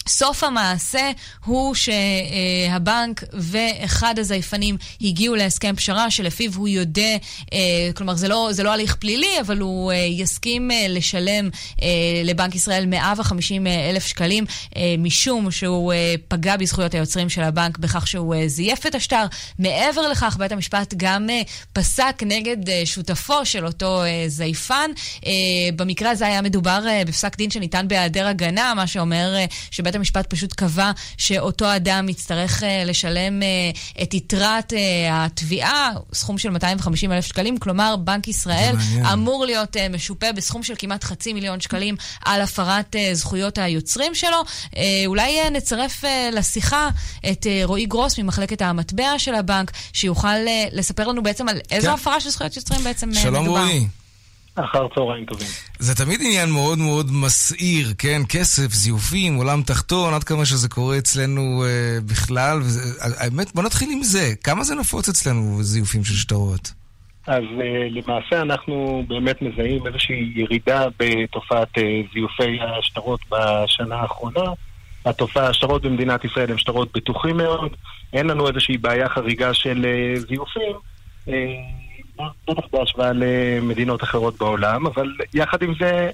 Speaker 17: סוף המעשה הוא שהבנק ואחד הזייפנים הגיעו להסכם פשרה שלפיו הוא יודע, אה, כלומר זה לא, זה לא הליך פלילי, אבל הוא אה, יסכים אה, לשלם לבנק ישראל 150 אלף שקלים משום שהוא פגע בזכויות היוצרים של הבנק בכך שהוא זייף את השטר. מעבר לכך, בית המשפט גם פסק נגד שותפו של אותו זייפן. במקרה הזה היה מדובר בפסק דין שניתן בהיעדר הגנה, מה שאומר שבית המשפט פשוט קבע שאותו אדם יצטרך אה, לשלם אה, את יתרת אה, התביעה, סכום של 250 אלף שקלים, כלומר, בנק ישראל אמור להיות משופה בסכום של כמעט חצי מיליון שקלים על הפרת זכויות היוצרים שלו. אולי נצרף לשיחה את רועי גרוס ממחלקת המטבע של הבנק, שיוכל לספר לנו בעצם על איזו
Speaker 1: כן.
Speaker 17: הפרה של זכויות יוצרים בעצם
Speaker 1: שלום
Speaker 17: מדובר.
Speaker 1: רועי.
Speaker 18: אחר צהריים טובים.
Speaker 1: זה תמיד עניין מאוד מאוד מסעיר, כן? כסף, זיופים, עולם תחתון, עד כמה שזה קורה אצלנו אה, בכלל. וזה, האמת, בוא נתחיל עם זה. כמה זה נפוץ אצלנו, זיופים של שטרות?
Speaker 18: אז uh, למעשה אנחנו באמת מזהים איזושהי ירידה בתופעת uh, זיופי השטרות בשנה האחרונה. התופעה, השטרות במדינת ישראל הם שטרות בטוחים מאוד, אין לנו איזושהי בעיה חריגה של uh, זיופים, uh, בטח בהשוואה למדינות אחרות בעולם, אבל יחד עם זה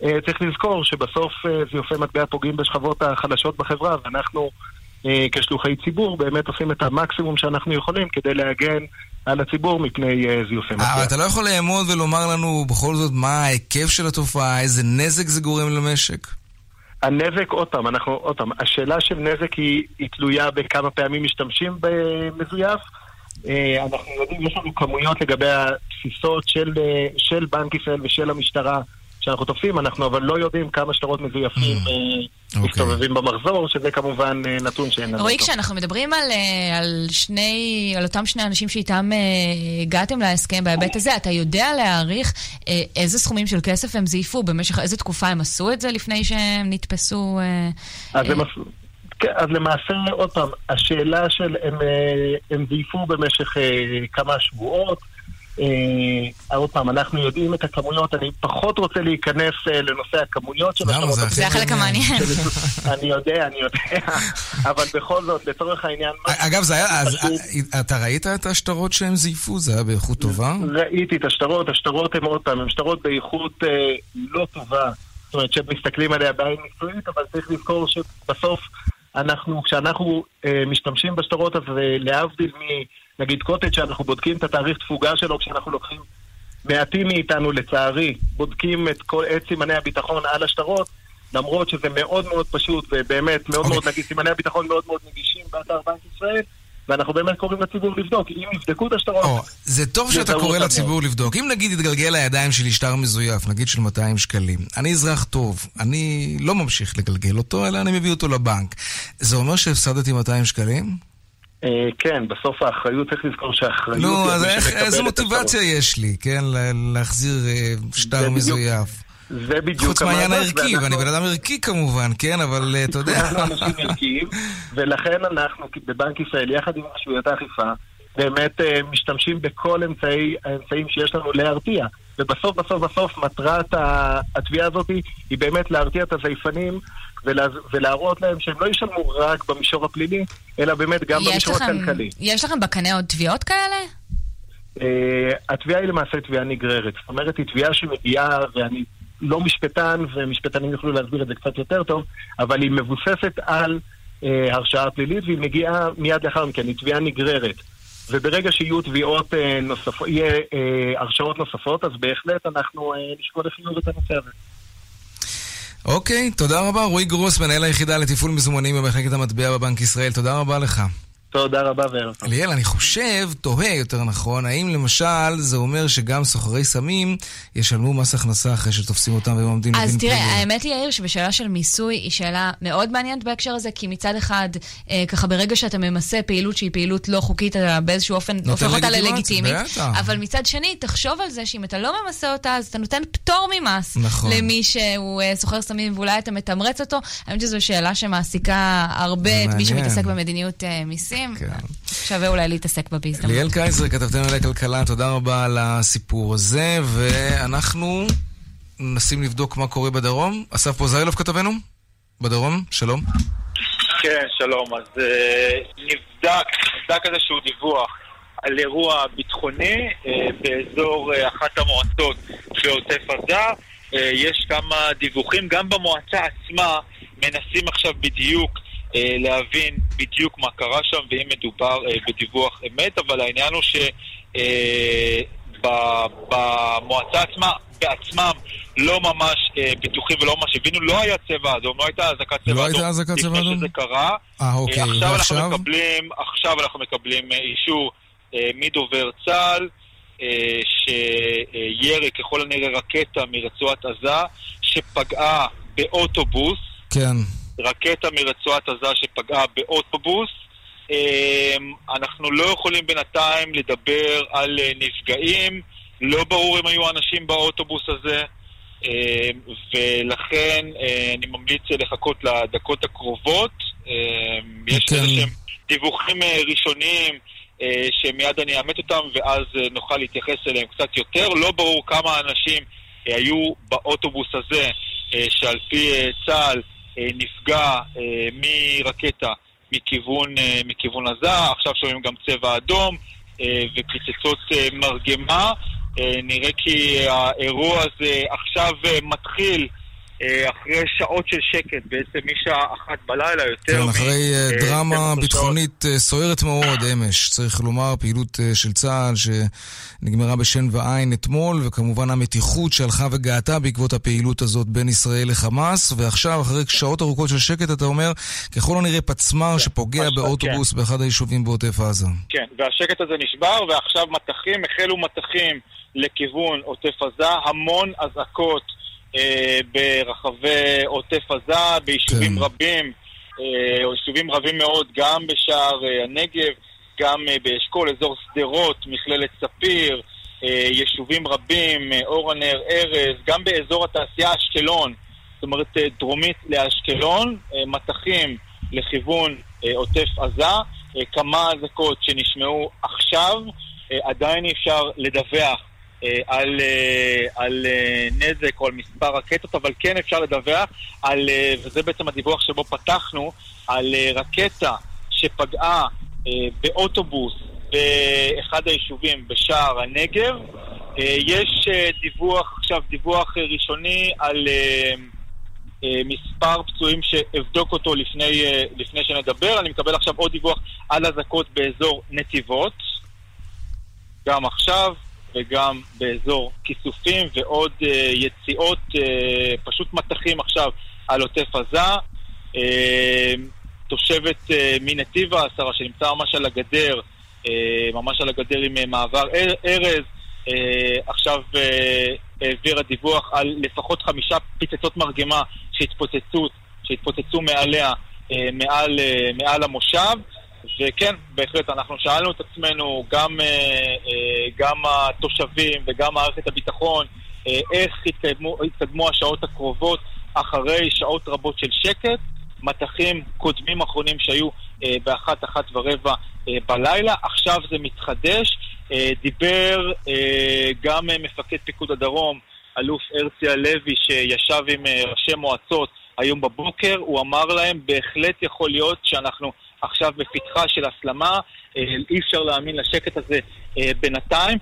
Speaker 18: uh, צריך לזכור שבסוף uh, זיופי מטבע פוגעים בשכבות החלשות בחברה, ואנחנו uh, כשלוחי ציבור באמת עושים את המקסימום שאנחנו יכולים כדי להגן על הציבור מפני זיופי מטבע.
Speaker 1: אבל אתה לא יכול לאמוד ולומר לנו בכל זאת מה ההיקף של התופעה, איזה נזק זה גורם למשק.
Speaker 18: הנזק, עוד פעם, אנחנו, עוד פעם, השאלה של נזק היא, היא תלויה בכמה פעמים משתמשים במזויף. אה, אנחנו יודעים, יש לנו כמויות לגבי התפיסות של, אה, של בנק ישראל ושל המשטרה שאנחנו תופסים, אנחנו אבל לא יודעים כמה שטרות מזויפים אה, מסתובבים במחזור, שזה כמובן נתון שאין לנו
Speaker 17: רועי. כשאנחנו מדברים על, על שני, על אותם שני אנשים שאיתם הגעתם להסכם בהיבט הזה, אתה יודע להעריך איזה סכומים של כסף הם זייפו, במשך איזה תקופה הם עשו את זה לפני שהם נתפסו? אה,
Speaker 18: אז, הם, עשו- אז למעשה, עוד פעם, השאלה של הם, אה, הם זייפו במשך אה, כמה שבועות. אה, עוד פעם, אנחנו יודעים את הכמויות, אני פחות רוצה להיכנס אה, לנושא הכמויות של
Speaker 1: למה? זה
Speaker 17: החלק המעניין.
Speaker 18: אני יודע, אני יודע, אבל בכל זאת, לצורך העניין...
Speaker 1: אגב, זה היה, אז, אתה ראית את השטרות שהם זייפו? זה היה באיכות טובה?
Speaker 18: ראיתי את השטרות, השטרות הם עוד פעם, הם שטרות באיכות אה, לא טובה. זאת אומרת שמסתכלים עליה בעין מקצועית, אבל צריך לזכור שבסוף אנחנו, כשאנחנו אה, משתמשים בשטרות, אז אה, להבדיל מנגיד קוטג' שאנחנו בודקים את התאריך תפוגה שלו כשאנחנו לוקחים מעטים מאיתנו, לצערי, בודקים את, כל, את סימני הביטחון על השטרות, למרות שזה מאוד מאוד פשוט ובאמת מאוד מאוד נגיד, סימני הביטחון מאוד מאוד נגישים באתר בנק ישראל, ואנחנו באמת קוראים לציבור לבדוק. אם יבדקו את השטרות...
Speaker 1: או, זה טוב שאתה קורא לציבור לבדוק. אם נגיד יתגלגל לידיים שלי שטר מזויף, נגיד של 200 שקלים, אני אזרח טוב, אני לא ממשיך לגלגל אותו, אלא אני מביא אותו לבנק. זה אומר שהפסדתי 200 שקלים?
Speaker 18: אה, כן, בסוף האחריות, צריך לזכור שהאחריות...
Speaker 1: נו,
Speaker 18: היא
Speaker 1: אז איזה מוטיבציה יש לי, כן, להחזיר אה, שטר מזויף?
Speaker 18: זה בדיוק
Speaker 1: חוץ מהעניין הערכי,
Speaker 18: ואנחנו-
Speaker 1: ואני בן אדם ערכי כמובן, כן, אבל אה, אתה יודע...
Speaker 18: אנחנו אנשים ערכיים, ולכן אנחנו בבנק ישראל, יחד עם רשויות האכיפה, באמת אה, משתמשים בכל אמצעי, האמצעים שיש לנו להרתיע. ובסוף, בסוף, בסוף, מטרת התביעה הזאת היא באמת להרתיע את הזייפנים ולה, ולהראות להם שהם לא ישלמו רק במישור הפלילי, אלא באמת גם
Speaker 17: יש
Speaker 18: במישור
Speaker 17: לכם-
Speaker 18: הכלכלי.
Speaker 17: יש לכם בקנה עוד תביעות כאלה?
Speaker 18: אה, התביעה היא למעשה תביעה נגררת. זאת אומרת, היא תביעה שמגיעה, ואני לא משפטן, ומשפטנים יוכלו להסביר את זה קצת יותר טוב, אבל היא מבוססת על אה, הרשעה פלילית, והיא מגיעה מיד לאחר מכן, היא תביעה נגררת. וברגע שיהיו תביעות אה, נוספות, יהיה אה, הרשעות נוספות, אז בהחלט אנחנו אה, נשקול לחיוב את הנושא הזה.
Speaker 1: אוקיי, תודה רבה. רועי גרוס, מנהל היחידה לתפעול מזומנים במחלקת המטבע בבנק ישראל, תודה רבה לך.
Speaker 18: תודה רבה וערב טוב.
Speaker 1: ליאל, אני חושב, תוהה יותר נכון, האם למשל זה אומר שגם סוחרי סמים ישלמו מס הכנסה אחרי שתופסים אותם והם עומדים
Speaker 17: אז
Speaker 1: לדין
Speaker 17: תראה,
Speaker 1: פלילי?
Speaker 17: האמת היא, יאיר, שבשאלה של מיסוי היא שאלה מאוד מעניינת בהקשר הזה, כי מצד אחד, אה, ככה ברגע שאתה ממסה פעילות שהיא פעילות לא חוקית, אתה באיזשהו אופן הופך אותה ללגיטימית.
Speaker 1: בטח.
Speaker 17: אבל מצד שני, תחשוב על זה שאם אתה לא ממסה אותה, אז אתה נותן פטור ממס
Speaker 1: נכון.
Speaker 17: למי שהוא אה, סוחר סמים, ואולי אתה מתמרץ אותו. האמת שזו שאלה שמעסיקה הרבה את מי. שמתעסק במדיניות אה, מיסים. שווה אולי להתעסק בהזדמנות.
Speaker 1: ליאל קייזר, כתבתנו על הכלכלה, תודה רבה על הסיפור הזה, ואנחנו מנסים לבדוק מה קורה בדרום. אסף פוזיילוב כתבנו? בדרום, שלום.
Speaker 19: כן, שלום. אז אה, נבדק, נבדק איזשהו דיווח על אירוע ביטחוני אה, באזור אה, אחת המועצות בעוטף עזה. יש כמה דיווחים, גם במועצה עצמה מנסים עכשיו בדיוק להבין בדיוק מה קרה שם ואם מדובר אה, בדיווח אמת, אבל העניין הוא ש... אה, עצמה, בעצמם לא ממש אה, בטוחים ולא ממש הבינו, לא היה צבע אדום, לא הייתה אזעקת צבע
Speaker 1: לא
Speaker 19: אדום.
Speaker 1: הייתה אזעקת צבע אדום?
Speaker 19: לפני שזה קרה.
Speaker 1: אה, אוקיי,
Speaker 19: אה, עכשיו
Speaker 1: ועכשיו?
Speaker 19: אנחנו מקבלים, עכשיו אנחנו מקבלים אה, אישור אה, מדובר צה"ל, אה, שירי ככל הנראה רקטה מרצועת עזה, שפגעה באוטובוס,
Speaker 1: כן.
Speaker 19: רקטה מרצועת עזה שפגעה באוטובוס. אה, אנחנו לא יכולים בינתיים לדבר על אה, נפגעים, לא ברור אם היו אנשים באוטובוס הזה, אה, ולכן אה, אני ממליץ לחכות לדקות הקרובות. אה, יש
Speaker 1: כן.
Speaker 19: איזה שהם דיווחים אה, ראשוניים שמיד אני אאמת אותם ואז נוכל להתייחס אליהם קצת יותר. לא ברור כמה אנשים היו באוטובוס הזה, שעל פי צה"ל נפגע אה, מרקטה מכיוון, אה, מכיוון עזה. עכשיו שומעים גם צבע אדום אה, ופצצות אה, מרגמה. אה, נראה כי האירוע הזה עכשיו אה, מתחיל אה, אחרי שעות של שקט, בעצם משעה אחת בלילה, יותר
Speaker 1: כן,
Speaker 19: מ-
Speaker 1: אחרי אה,
Speaker 19: אה,
Speaker 1: דרמה
Speaker 19: 12
Speaker 1: ביטחונית אה, סוערת מאוד אמש, צריך לומר, פעילות אה, של צה"ל שנגמרה בשן ועין אתמול, וכמובן המתיחות שהלכה וגאתה בעקבות הפעילות הזאת בין ישראל לחמאס, ועכשיו, אחרי שעות ארוכות של שקט, אתה אומר, ככל הנראה פצמ"ר שפוגע
Speaker 19: פצמ"ר,
Speaker 1: באוטובוס באחד היישובים בעוטף עזה.
Speaker 19: כן, והשקט הזה נשבר, ועכשיו מטחים, החלו מטחים לכיוון עוטף עזה, המון אזעקות אה, ברחבי עוטף עזה, ביישובים
Speaker 1: כן.
Speaker 19: רבים, אה, יישובים רבים מאוד, גם בשער אה, הנגב, גם אה, באשכול, אזור שדרות, מכללת ספיר, אה, יישובים רבים, אה, אור הנר, ארז, גם באזור התעשייה אשקלון, זאת אומרת אה, דרומית לאשקלון, אה, מטחים לכיוון אה, עוטף עזה, אה, כמה אזעקות שנשמעו עכשיו, אה, עדיין אי אפשר לדווח אה, על, אה, על אה, נזק או על מספר רקטות, אבל כן אפשר לדווח על, אה, וזה בעצם הדיווח שבו פתחנו, על אה, רקטה שפגעה אה, באוטובוס באחד היישובים בשער הנגב. אה, יש אה, דיווח, עכשיו דיווח אה, ראשוני על אה, אה, מספר פצועים שאבדוק אותו לפני, אה, לפני שנדבר. אני מקבל עכשיו עוד דיווח על אזעקות באזור נתיבות, גם עכשיו וגם באזור כיסופים ועוד אה, יציאות, אה, פשוט מטחים עכשיו על עוטף עזה. אה, תושבת אה, מנתיבה, השרה, שנמצא ממש על הגדר, ממש על הגדר עם מעבר אר- ארז, עכשיו העבירה דיווח על לפחות חמישה פצצות מרגמה שהתפוצצו, שהתפוצצו מעליה, מעל, מעל המושב. וכן, בהחלט, אנחנו שאלנו את עצמנו, גם, אה, אה, גם התושבים וגם מערכת הביטחון, אה, איך התקדמו, התקדמו השעות הקרובות אחרי שעות רבות של שקט. מטחים קודמים אחרונים שהיו באחת, אחת ורבע בלילה, עכשיו זה מתחדש. דיבר גם מפקד פיקוד הדרום, אלוף הרצי הלוי, שישב עם ראשי מועצות היום בבוקר, הוא אמר להם, בהחלט יכול להיות שאנחנו עכשיו בפתחה של הסלמה, אה, אי אפשר להאמין לשקט הזה אה, בינתיים,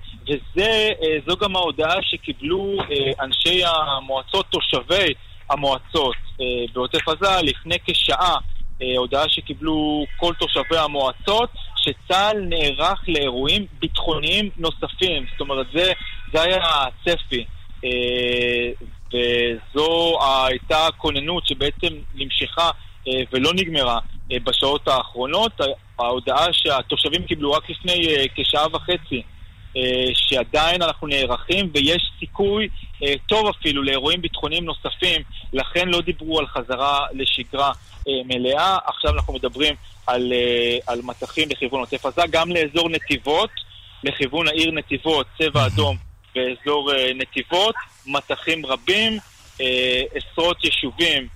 Speaker 19: וזו גם ההודעה שקיבלו אה, אנשי המועצות, תושבי המועצות אה, בעוטף עזה לפני כשעה. אה, הודעה שקיבלו כל תושבי המועצות, שצה"ל נערך לאירועים ביטחוניים נוספים. זאת אומרת, זה, זה היה הצפי. אה, וזו הייתה הכוננות שבעצם נמשכה אה, ולא נגמרה אה, בשעות האחרונות. ההודעה שהתושבים קיבלו רק לפני אה, כשעה וחצי, אה, שעדיין אנחנו נערכים ויש סיכוי אה, טוב אפילו לאירועים ביטחוניים נוספים, לכן לא דיברו על חזרה לשגרה אה, מלאה. עכשיו אנחנו מדברים על, אה, על מטחים לכיוון עוטף עזה, גם לאזור נתיבות, לכיוון העיר נתיבות, צבע אדום באזור אה, נתיבות, מטחים רבים, אה, עשרות יישובים אה,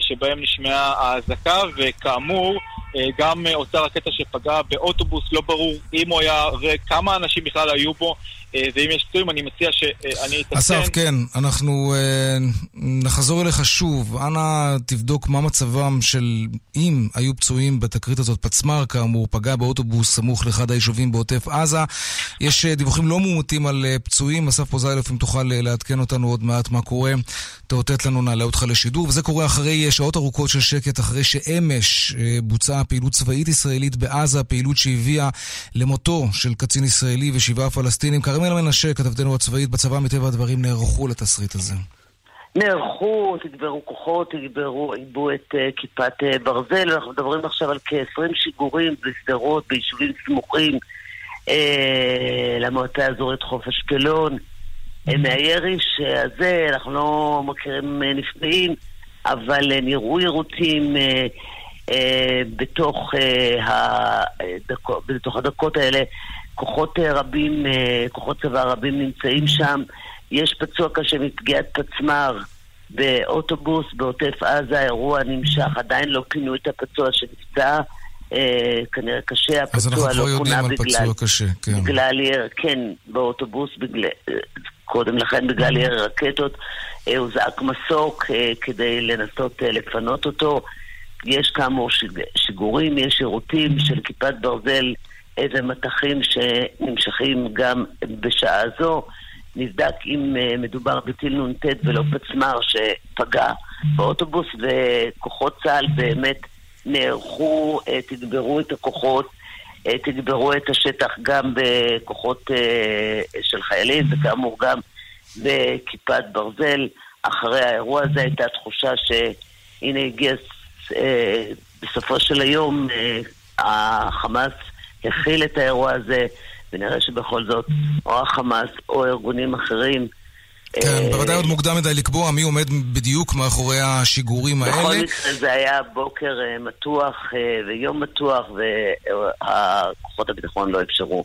Speaker 19: שבהם נשמעה האזעקה, וכאמור, אה, גם אה, אותה רקטה שפגעה באוטובוס, לא ברור אם הוא היה ריק, כמה אנשים בכלל היו בו, אה, ואם יש פצועים, אני מציע שאני אתעדכן.
Speaker 1: אסף, כן, אנחנו אה, נחזור אליך שוב. אנא תבדוק מה מצבם של, אם היו פצועים בתקרית הזאת, פצמ"ר כאמור, פגע באוטובוס סמוך לאחד היישובים בעוטף עזה. יש אה, דיווחים לא מאומתים על אה, פצועים. אסף פוזיילוף, אם תוכל אה, לעדכן אותנו עוד מעט מה קורה, תאותת לנו, נעלה אותך לשידור. וזה קורה אחרי אה, שעות ארוכות של שקט, אחרי שאמש אה, בוצעה פעילות צבאית ישראלית בעזה, פעילות שהביאה למותו של קצין ישראלי ושבעה פלסטינים. כרמל מנשה, כתבתנו הצבאית בצבא, מטבע הדברים נערכו לתסריט הזה.
Speaker 20: נערכו, תגברו כוחות, תגברו, עיבו את uh, כיפת uh, ברזל, אנחנו מדברים עכשיו על כ-20 שיגורים בשדרות, ביישובים סמוכים uh, למועצה האזורית חוף אשקלון. מהירי הזה אנחנו לא מכירים uh, נפגעים, אבל נראו יירוטים uh, uh, בתוך, הדקות, בתוך הדקות האלה. כוחות רבים, כוחות צבא רבים נמצאים שם. יש פצוע קשה מפגיעת פצמ"ר באוטובוס בעוטף עזה, האירוע נמשך, עדיין לא פינו את הפצוע שנפצע. אה, כנראה קשה,
Speaker 1: אז אנחנו
Speaker 20: הפצוע לא פונה
Speaker 1: יודעים על
Speaker 20: בגלל,
Speaker 1: פצוע קשה, כן.
Speaker 20: בגלל כן, באוטובוס, בגלל, קודם לכן בגלל ירי רקטות, אה, הוא זעק מסוק אה, כדי לנסות לפנות אותו. יש כאמור שיג, שיגורים, יש שירותים של כיפת ברזל ומטחים שנמשכים גם בשעה זו. נבדק אם מדובר בטיל נ"ט ולא פצמ"ר שפגע באוטובוס, וכוחות צה"ל באמת נערכו, אה, תגברו את הכוחות, אה, תגברו את השטח גם בכוחות אה, של חיילים, וכאמור גם בכיפת ברזל. אחרי האירוע הזה הייתה תחושה שהנה הגיע בסופו של היום החמאס הכיל את האירוע הזה, ונראה שבכל זאת או החמאס או ארגונים אחרים
Speaker 1: כן, בוודאי עוד מוקדם מדי לקבוע מי עומד בדיוק מאחורי השיגורים
Speaker 20: בכל
Speaker 1: האלה.
Speaker 20: מקרה זה היה בוקר אה, מתוח אה, ויום מתוח, וכוחות הביטחון לא אפשרו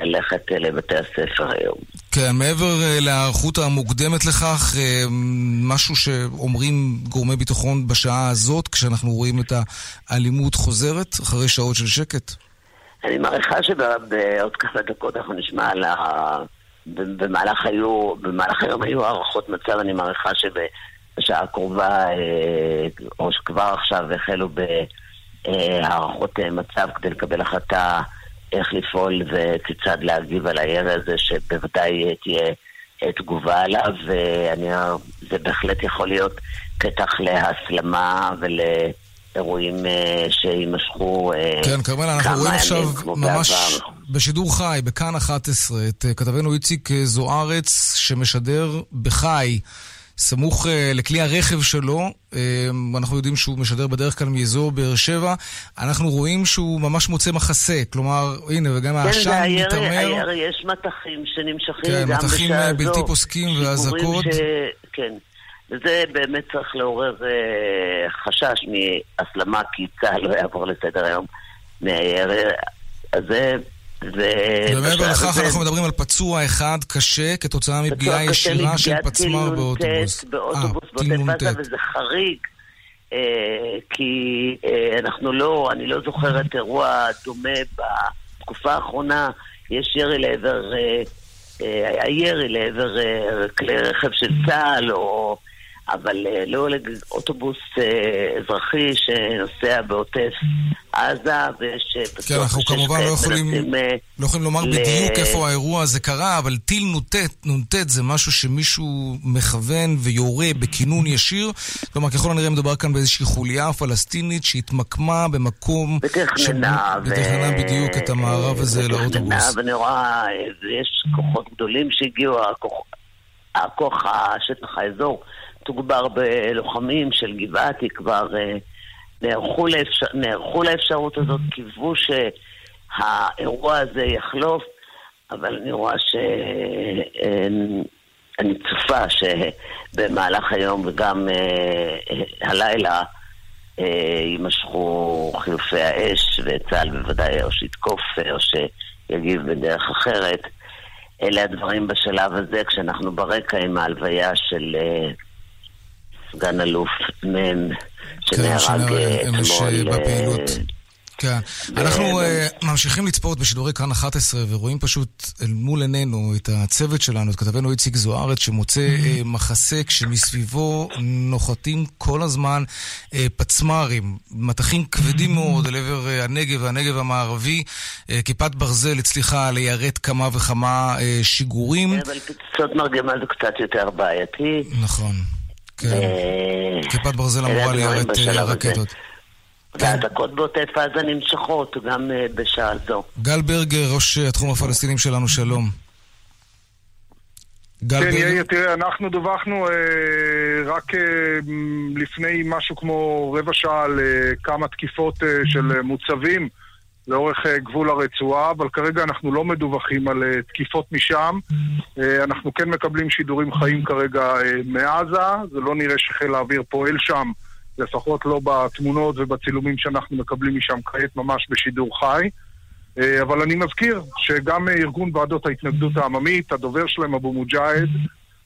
Speaker 20: ללכת אה, לבתי הספר היום.
Speaker 1: כן, מעבר אה, להיערכות המוקדמת לכך, אה, משהו שאומרים גורמי ביטחון בשעה הזאת, כשאנחנו רואים את האלימות חוזרת, אחרי שעות של שקט.
Speaker 20: אני מעריכה שבעוד כמה דקות אנחנו נשמע על ה... במהלך, היו, במהלך היום היו הערכות מצב, אני מעריכה שבשעה הקרובה, אה, או שכבר עכשיו החלו בהערכות אה, מצב כדי לקבל החלטה איך לפעול וכיצד להגיב על הירי הזה, שבוודאי תהיה אה, תגובה עליו, וזה בהחלט יכול להיות פתח להסלמה ול... אירועים אה, שיימשכו אה,
Speaker 1: כן, כרמל, אנחנו רואים עכשיו ממש
Speaker 20: בעבר.
Speaker 1: בשידור חי, בכאן 11, את אה, כתבנו איציק זוארץ, שמשדר בחי, סמוך אה, לכלי הרכב שלו. אנחנו יודעים שהוא משדר בדרך כלל מאזור באר שבע. אנחנו רואים שהוא ממש מוצא מחסה. כלומר, הנה, וגם
Speaker 20: כן,
Speaker 1: העשן
Speaker 20: הירי,
Speaker 1: מתעמר.
Speaker 20: הירי, יש מטחים שנמשכים
Speaker 1: כן,
Speaker 20: גם
Speaker 1: מטחים,
Speaker 20: בשעה זו.
Speaker 1: בלתי פוסקים ואזעקות.
Speaker 20: ש... כן. וזה באמת צריך לעורר אה, חשש מהסלמה, כי צה"ל לא יעבור לסדר היום זה...
Speaker 1: ומעבר לכך אנחנו מדברים על פצוע אחד קשה כתוצאה מפגיעה ישירה של פצמ"ר
Speaker 20: נ"ט
Speaker 1: באוטובוס.
Speaker 20: באוטובוס
Speaker 1: אה,
Speaker 20: בעוטף עזה,
Speaker 1: נ"ט.
Speaker 20: וזה חריג. אה, כי אה, אנחנו לא, אני לא זוכרת אירוע דומה בתקופה האחרונה, יש ירי לעבר, אה, אה, היה ירי לעבר אה, כלי רכב של צה"ל, או... אבל אה, לא לאוטובוס אה, אזרחי שנוסע בעוטף עזה, ויש אה,
Speaker 1: כן, אנחנו כמובן לא יכולים,
Speaker 20: מנסים, אה,
Speaker 1: לא יכולים לומר
Speaker 20: ל-
Speaker 1: בדיוק איפה האירוע הזה קרה, אבל טיל נ"ט, נ"ט זה משהו שמישהו מכוון ויורה בכינון ישיר. כלומר, ככל הנראה מדובר כאן באיזושהי חוליה פלסטינית שהתמקמה במקום...
Speaker 20: ותכננה,
Speaker 1: ש- ותכננה בדיוק את המערב הזה
Speaker 20: ותכננה,
Speaker 1: לאוטובוס.
Speaker 20: ואני רואה, אה, יש כוחות גדולים שהגיעו, הכוח, הכוח השטח האזור תוגבר בלוחמים של גבעתי, כבר אה, נערכו, לאפשר, נערכו לאפשרות הזאת, קיוו שהאירוע הזה יחלוף, אבל אני רואה ש... אה, צופה שבמהלך היום וגם אה, הלילה יימשכו חילופי האש, וצה"ל בוודאי או שיתקוף או שיגיב בדרך אחרת. אלה הדברים בשלב הזה, כשאנחנו ברקע עם ההלוויה של סגן אלוף מ' שנהרג
Speaker 1: שנהרג
Speaker 20: אה,
Speaker 1: אה,
Speaker 20: אתמול. אה.
Speaker 1: כן. אנחנו אה, ממשיכים לצפות בשידורי כאן 11 ורואים פשוט אל מול עינינו את הצוות שלנו, את כתבנו איציק זוארץ, שמוצא אה, מחסה כשמסביבו נוחתים כל הזמן אה, פצמ"רים, מטחים כבדים מאוד אל עבר אה, הנגב והנגב המערבי. אה, כיפת ברזל הצליחה ליירט כמה וכמה אה, שיגורים.
Speaker 20: כן, אבל פצצות מרגמה זה קצת יותר בעייתי.
Speaker 1: נכון. כן.
Speaker 20: אה,
Speaker 1: כיפת ברזל אמורה ליירט אה. רקטות.
Speaker 20: והאזעקות בעוטף עזה נמשכות גם אה, בשעה זו.
Speaker 1: גל ברגר, ראש התחום הפלסטינים שלנו, שלום. גל
Speaker 21: כן? יאיר, תראה, אנחנו דווחנו אה, רק אה, לפני משהו כמו רבע שעה על אה, כמה תקיפות אה, של אה, מוצבים לאורך אה, גבול הרצועה, אבל כרגע אנחנו לא מדווחים על אה, תקיפות משם. אה, אנחנו כן מקבלים שידורים חיים כרגע אה, מעזה, זה לא נראה שחיל האוויר פועל שם, לפחות לא בתמונות ובצילומים שאנחנו מקבלים משם כעת ממש בשידור חי. אה, אבל אני מזכיר שגם אה, ארגון ועדות ההתנגדות העממית, הדובר שלהם, אבו מוג'אהד,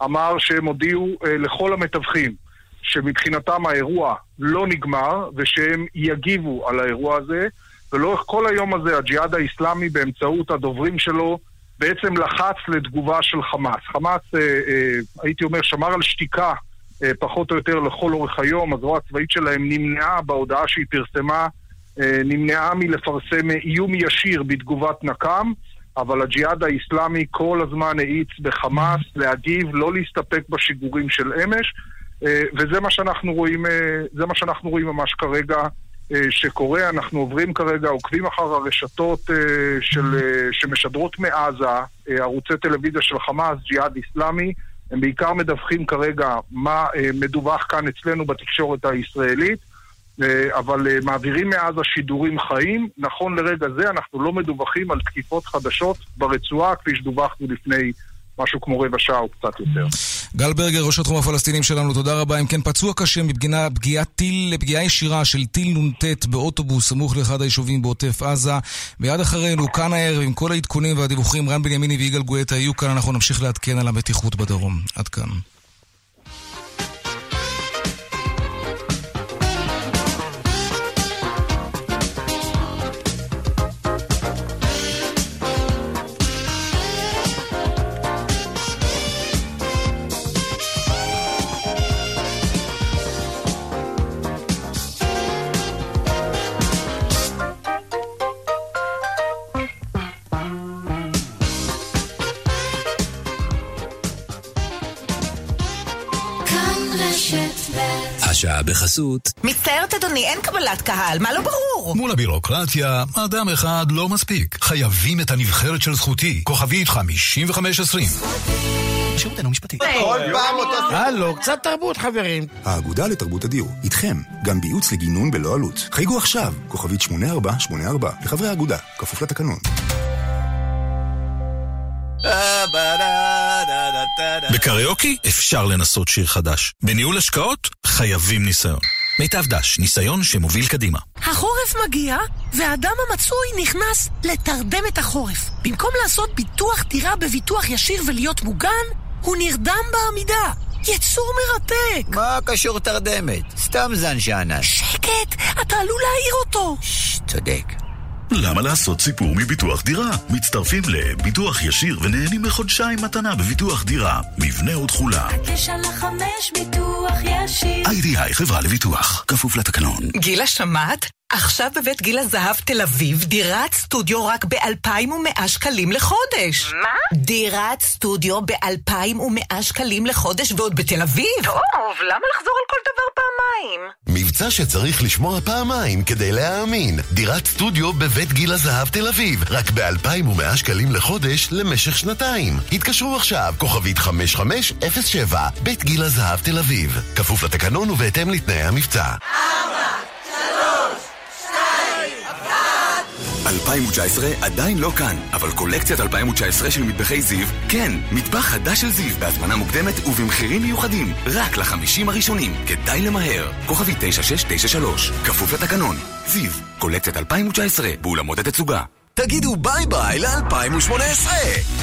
Speaker 21: אמר שהם הודיעו אה, לכל המתווכים שמבחינתם האירוע לא נגמר ושהם יגיבו על האירוע הזה, ולאורך כל היום הזה הג'יהאד האיסלאמי באמצעות הדוברים שלו בעצם לחץ לתגובה של חמאס. חמאס, אה, אה, הייתי אומר, שמר על שתיקה אה, פחות או יותר לכל אורך היום, הזרוע הצבאית שלהם נמנעה בהודעה שהיא פרסמה אה, נמנעה מלפרסם איום ישיר בתגובת נקם, אבל הג'יהאד האיסלאמי כל הזמן האיץ בחמאס להגיב, לא להסתפק בשיגורים של אמש, אה, וזה מה שאנחנו רואים, אה, מה שאנחנו רואים ממש כרגע שקורה. אנחנו עוברים כרגע, עוקבים אחר הרשתות אה, של, אה, שמשדרות מעזה, אה, ערוצי טלוויזיה של חמאס, ג'יהאד איסלאמי, הם בעיקר מדווחים כרגע מה אה, מדווח כאן אצלנו בתקשורת הישראלית. אה, אבל אה, מעבירים מעזה שידורים חיים. נכון לרגע זה אנחנו לא מדווחים על תקיפות חדשות ברצועה, כפי שדווחנו לפני משהו כמו רבע שעה או קצת יותר.
Speaker 1: גל ברגר, ראש התחום הפלסטינים שלנו, תודה רבה. אם כן, פצוע קשה מפגיעה פגיעת טיל, פגיעה ישירה של טיל נ"ט באוטובוס סמוך לאחד היישובים בעוטף עזה. מיד אחרינו, כאן הערב, עם כל העדכונים והדיווחים, רן בנימיני ויגאל גואטה יהיו כאן, אנחנו נמשיך לעדכן על המתיחות בדרום. עד. כאן
Speaker 22: בחסות.
Speaker 23: מצטערת אדוני, אין קבלת קהל, מה לא ברור?
Speaker 24: מול הבירוקרטיה, אדם אחד לא מספיק. חייבים את הנבחרת של זכותי. כוכבית 5520. שירותנו משפטי.
Speaker 25: כל פעם אותו... הלו, קצת תרבות, חברים.
Speaker 26: האגודה לתרבות הדיור, איתכם, גם בייעוץ לגינון בלא עלות. חייגו עכשיו, כוכבית 8484, לחברי האגודה, כפוף לתקנון.
Speaker 24: בקריוקי אפשר לנסות שיר חדש. בניהול השקעות חייבים ניסיון. מיטב דש, ניסיון שמוביל קדימה.
Speaker 27: החורף מגיע, והאדם המצוי נכנס לתרדמת החורף. במקום לעשות ביטוח דירה בביטוח ישיר ולהיות מוגן, הוא נרדם בעמידה. יצור מרתק.
Speaker 28: מה קשור תרדמת? סתם זן שאנן.
Speaker 27: שקט, אתה עלול להעיר אותו.
Speaker 28: צודק.
Speaker 29: למה לעשות סיפור מביטוח דירה? מצטרפים לביטוח ישיר ונהנים מחודשיים מתנה בביטוח דירה. מבנה ותכולה.
Speaker 12: תשע לחמש ביטוח ישיר.
Speaker 29: איי-די-איי חברה לביטוח. כפוף לתקנון.
Speaker 23: גילה, שמעת? עכשיו בבית גיל הזהב תל אביב, דירת סטודיו רק ב-2,100 שקלים לחודש. מה? דירת סטודיו ב-2,100 שקלים לחודש ועוד בתל אביב. טוב, למה לחזור על כל דבר פעמיים?
Speaker 30: מבצע שצריך לשמוע פעמיים כדי להאמין. דירת סטודיו בבית גיל הזהב תל אביב, רק ב-2,100 שקלים לחודש למשך שנתיים. התקשרו עכשיו, כוכבית 5507, בית גיל הזהב תל אביב. כפוף לתקנון ובהתאם לתנאי המבצע.
Speaker 31: 2019 עדיין לא כאן, אבל קולקציית 2019 של מטבחי זיו, כן, מטבח חדש של זיו, בהזמנה מוקדמת ובמחירים מיוחדים, רק לחמישים הראשונים, כדאי למהר. כוכבי 9693, כפוף לתקנון. זיו, קולקציית 2019, באולמות התצוגה.
Speaker 8: תגידו ביי ביי ל-2018!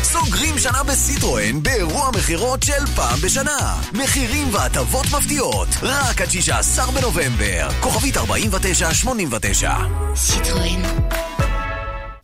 Speaker 8: סוגרים שנה בסיטרואן באירוע מכירות של פעם בשנה. מחירים והטבות מפתיעות, רק עד 16 בנובמבר. כוכבית 4989.
Speaker 12: סיטרואן.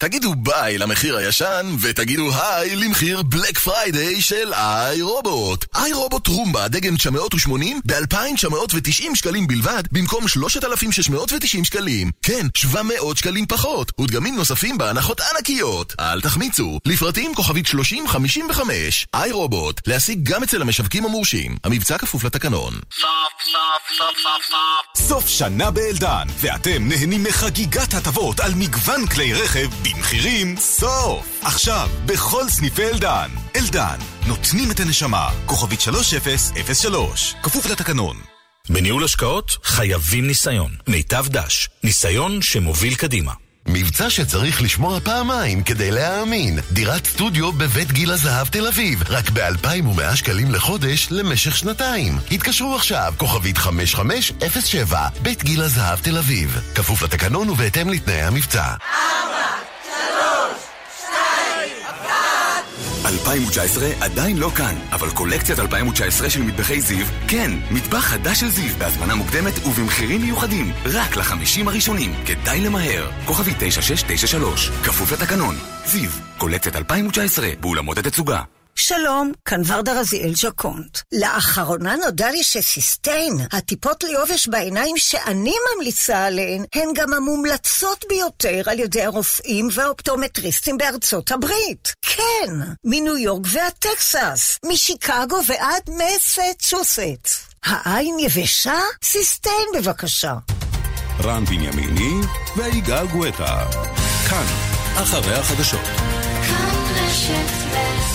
Speaker 8: תגידו ביי למחיר הישן, ותגידו היי למחיר Black Friday של iRobot. iRobot Roomba דגם 980 ב-2,990 שקלים בלבד, במקום 3,690 שקלים. כן, 700 שקלים פחות, ודגמים נוספים בהנחות ענקיות. אל תחמיצו, לפרטים כוכבית 3055. iRobot, להשיג גם אצל המשווקים המורשים. המבצע כפוף לתקנון.
Speaker 32: סוף סוף סוף סוף סוף
Speaker 8: סוף שנה באלדן, ואתם נהנים מחגיגת הטבות על מגוון כלי רכב
Speaker 33: ובמחירים סוף! עכשיו, בכל סניפי אלדן. אלדן, נותנים את הנשמה. כוכבית 3003, כפוף לתקנון.
Speaker 29: בניהול השקעות חייבים ניסיון. מיטב דש, ניסיון שמוביל קדימה.
Speaker 30: מבצע שצריך לשמוע פעמיים כדי להאמין. דירת סטודיו בבית גיל הזהב תל אביב, רק ב-2,100 שקלים לחודש למשך שנתיים. התקשרו עכשיו, כוכבית 5507, בית גיל הזהב תל אביב. כפוף לתקנון ובהתאם לתנאי המבצע.
Speaker 31: 2019 עדיין לא כאן, אבל קולקציית 2019 של מטבחי זיו, כן, מטבח חדש של זיו, בהזמנה מוקדמת ובמחירים מיוחדים, רק לחמישים הראשונים, כדאי למהר. כוכבי 9693, כפוף לתקנון. זיו, קולקציית 2019, באולמות התצוגה.
Speaker 34: שלום, כאן ורדה רזיאל ג'קונט. לאחרונה נודע לי שסיסטיין, הטיפות ליובש בעיניים שאני ממליצה עליהן, הן גם המומלצות ביותר על ידי הרופאים והאופטומטריסטים בארצות הברית. כן, מניו יורק ועד טקסס, משיקגו ועד מסצ'וסט. העין יבשה? סיסטיין בבקשה.
Speaker 35: רן בנימיני ויגאל גואטה. כאן, אחרי החדשות.
Speaker 12: כאן רשת ב'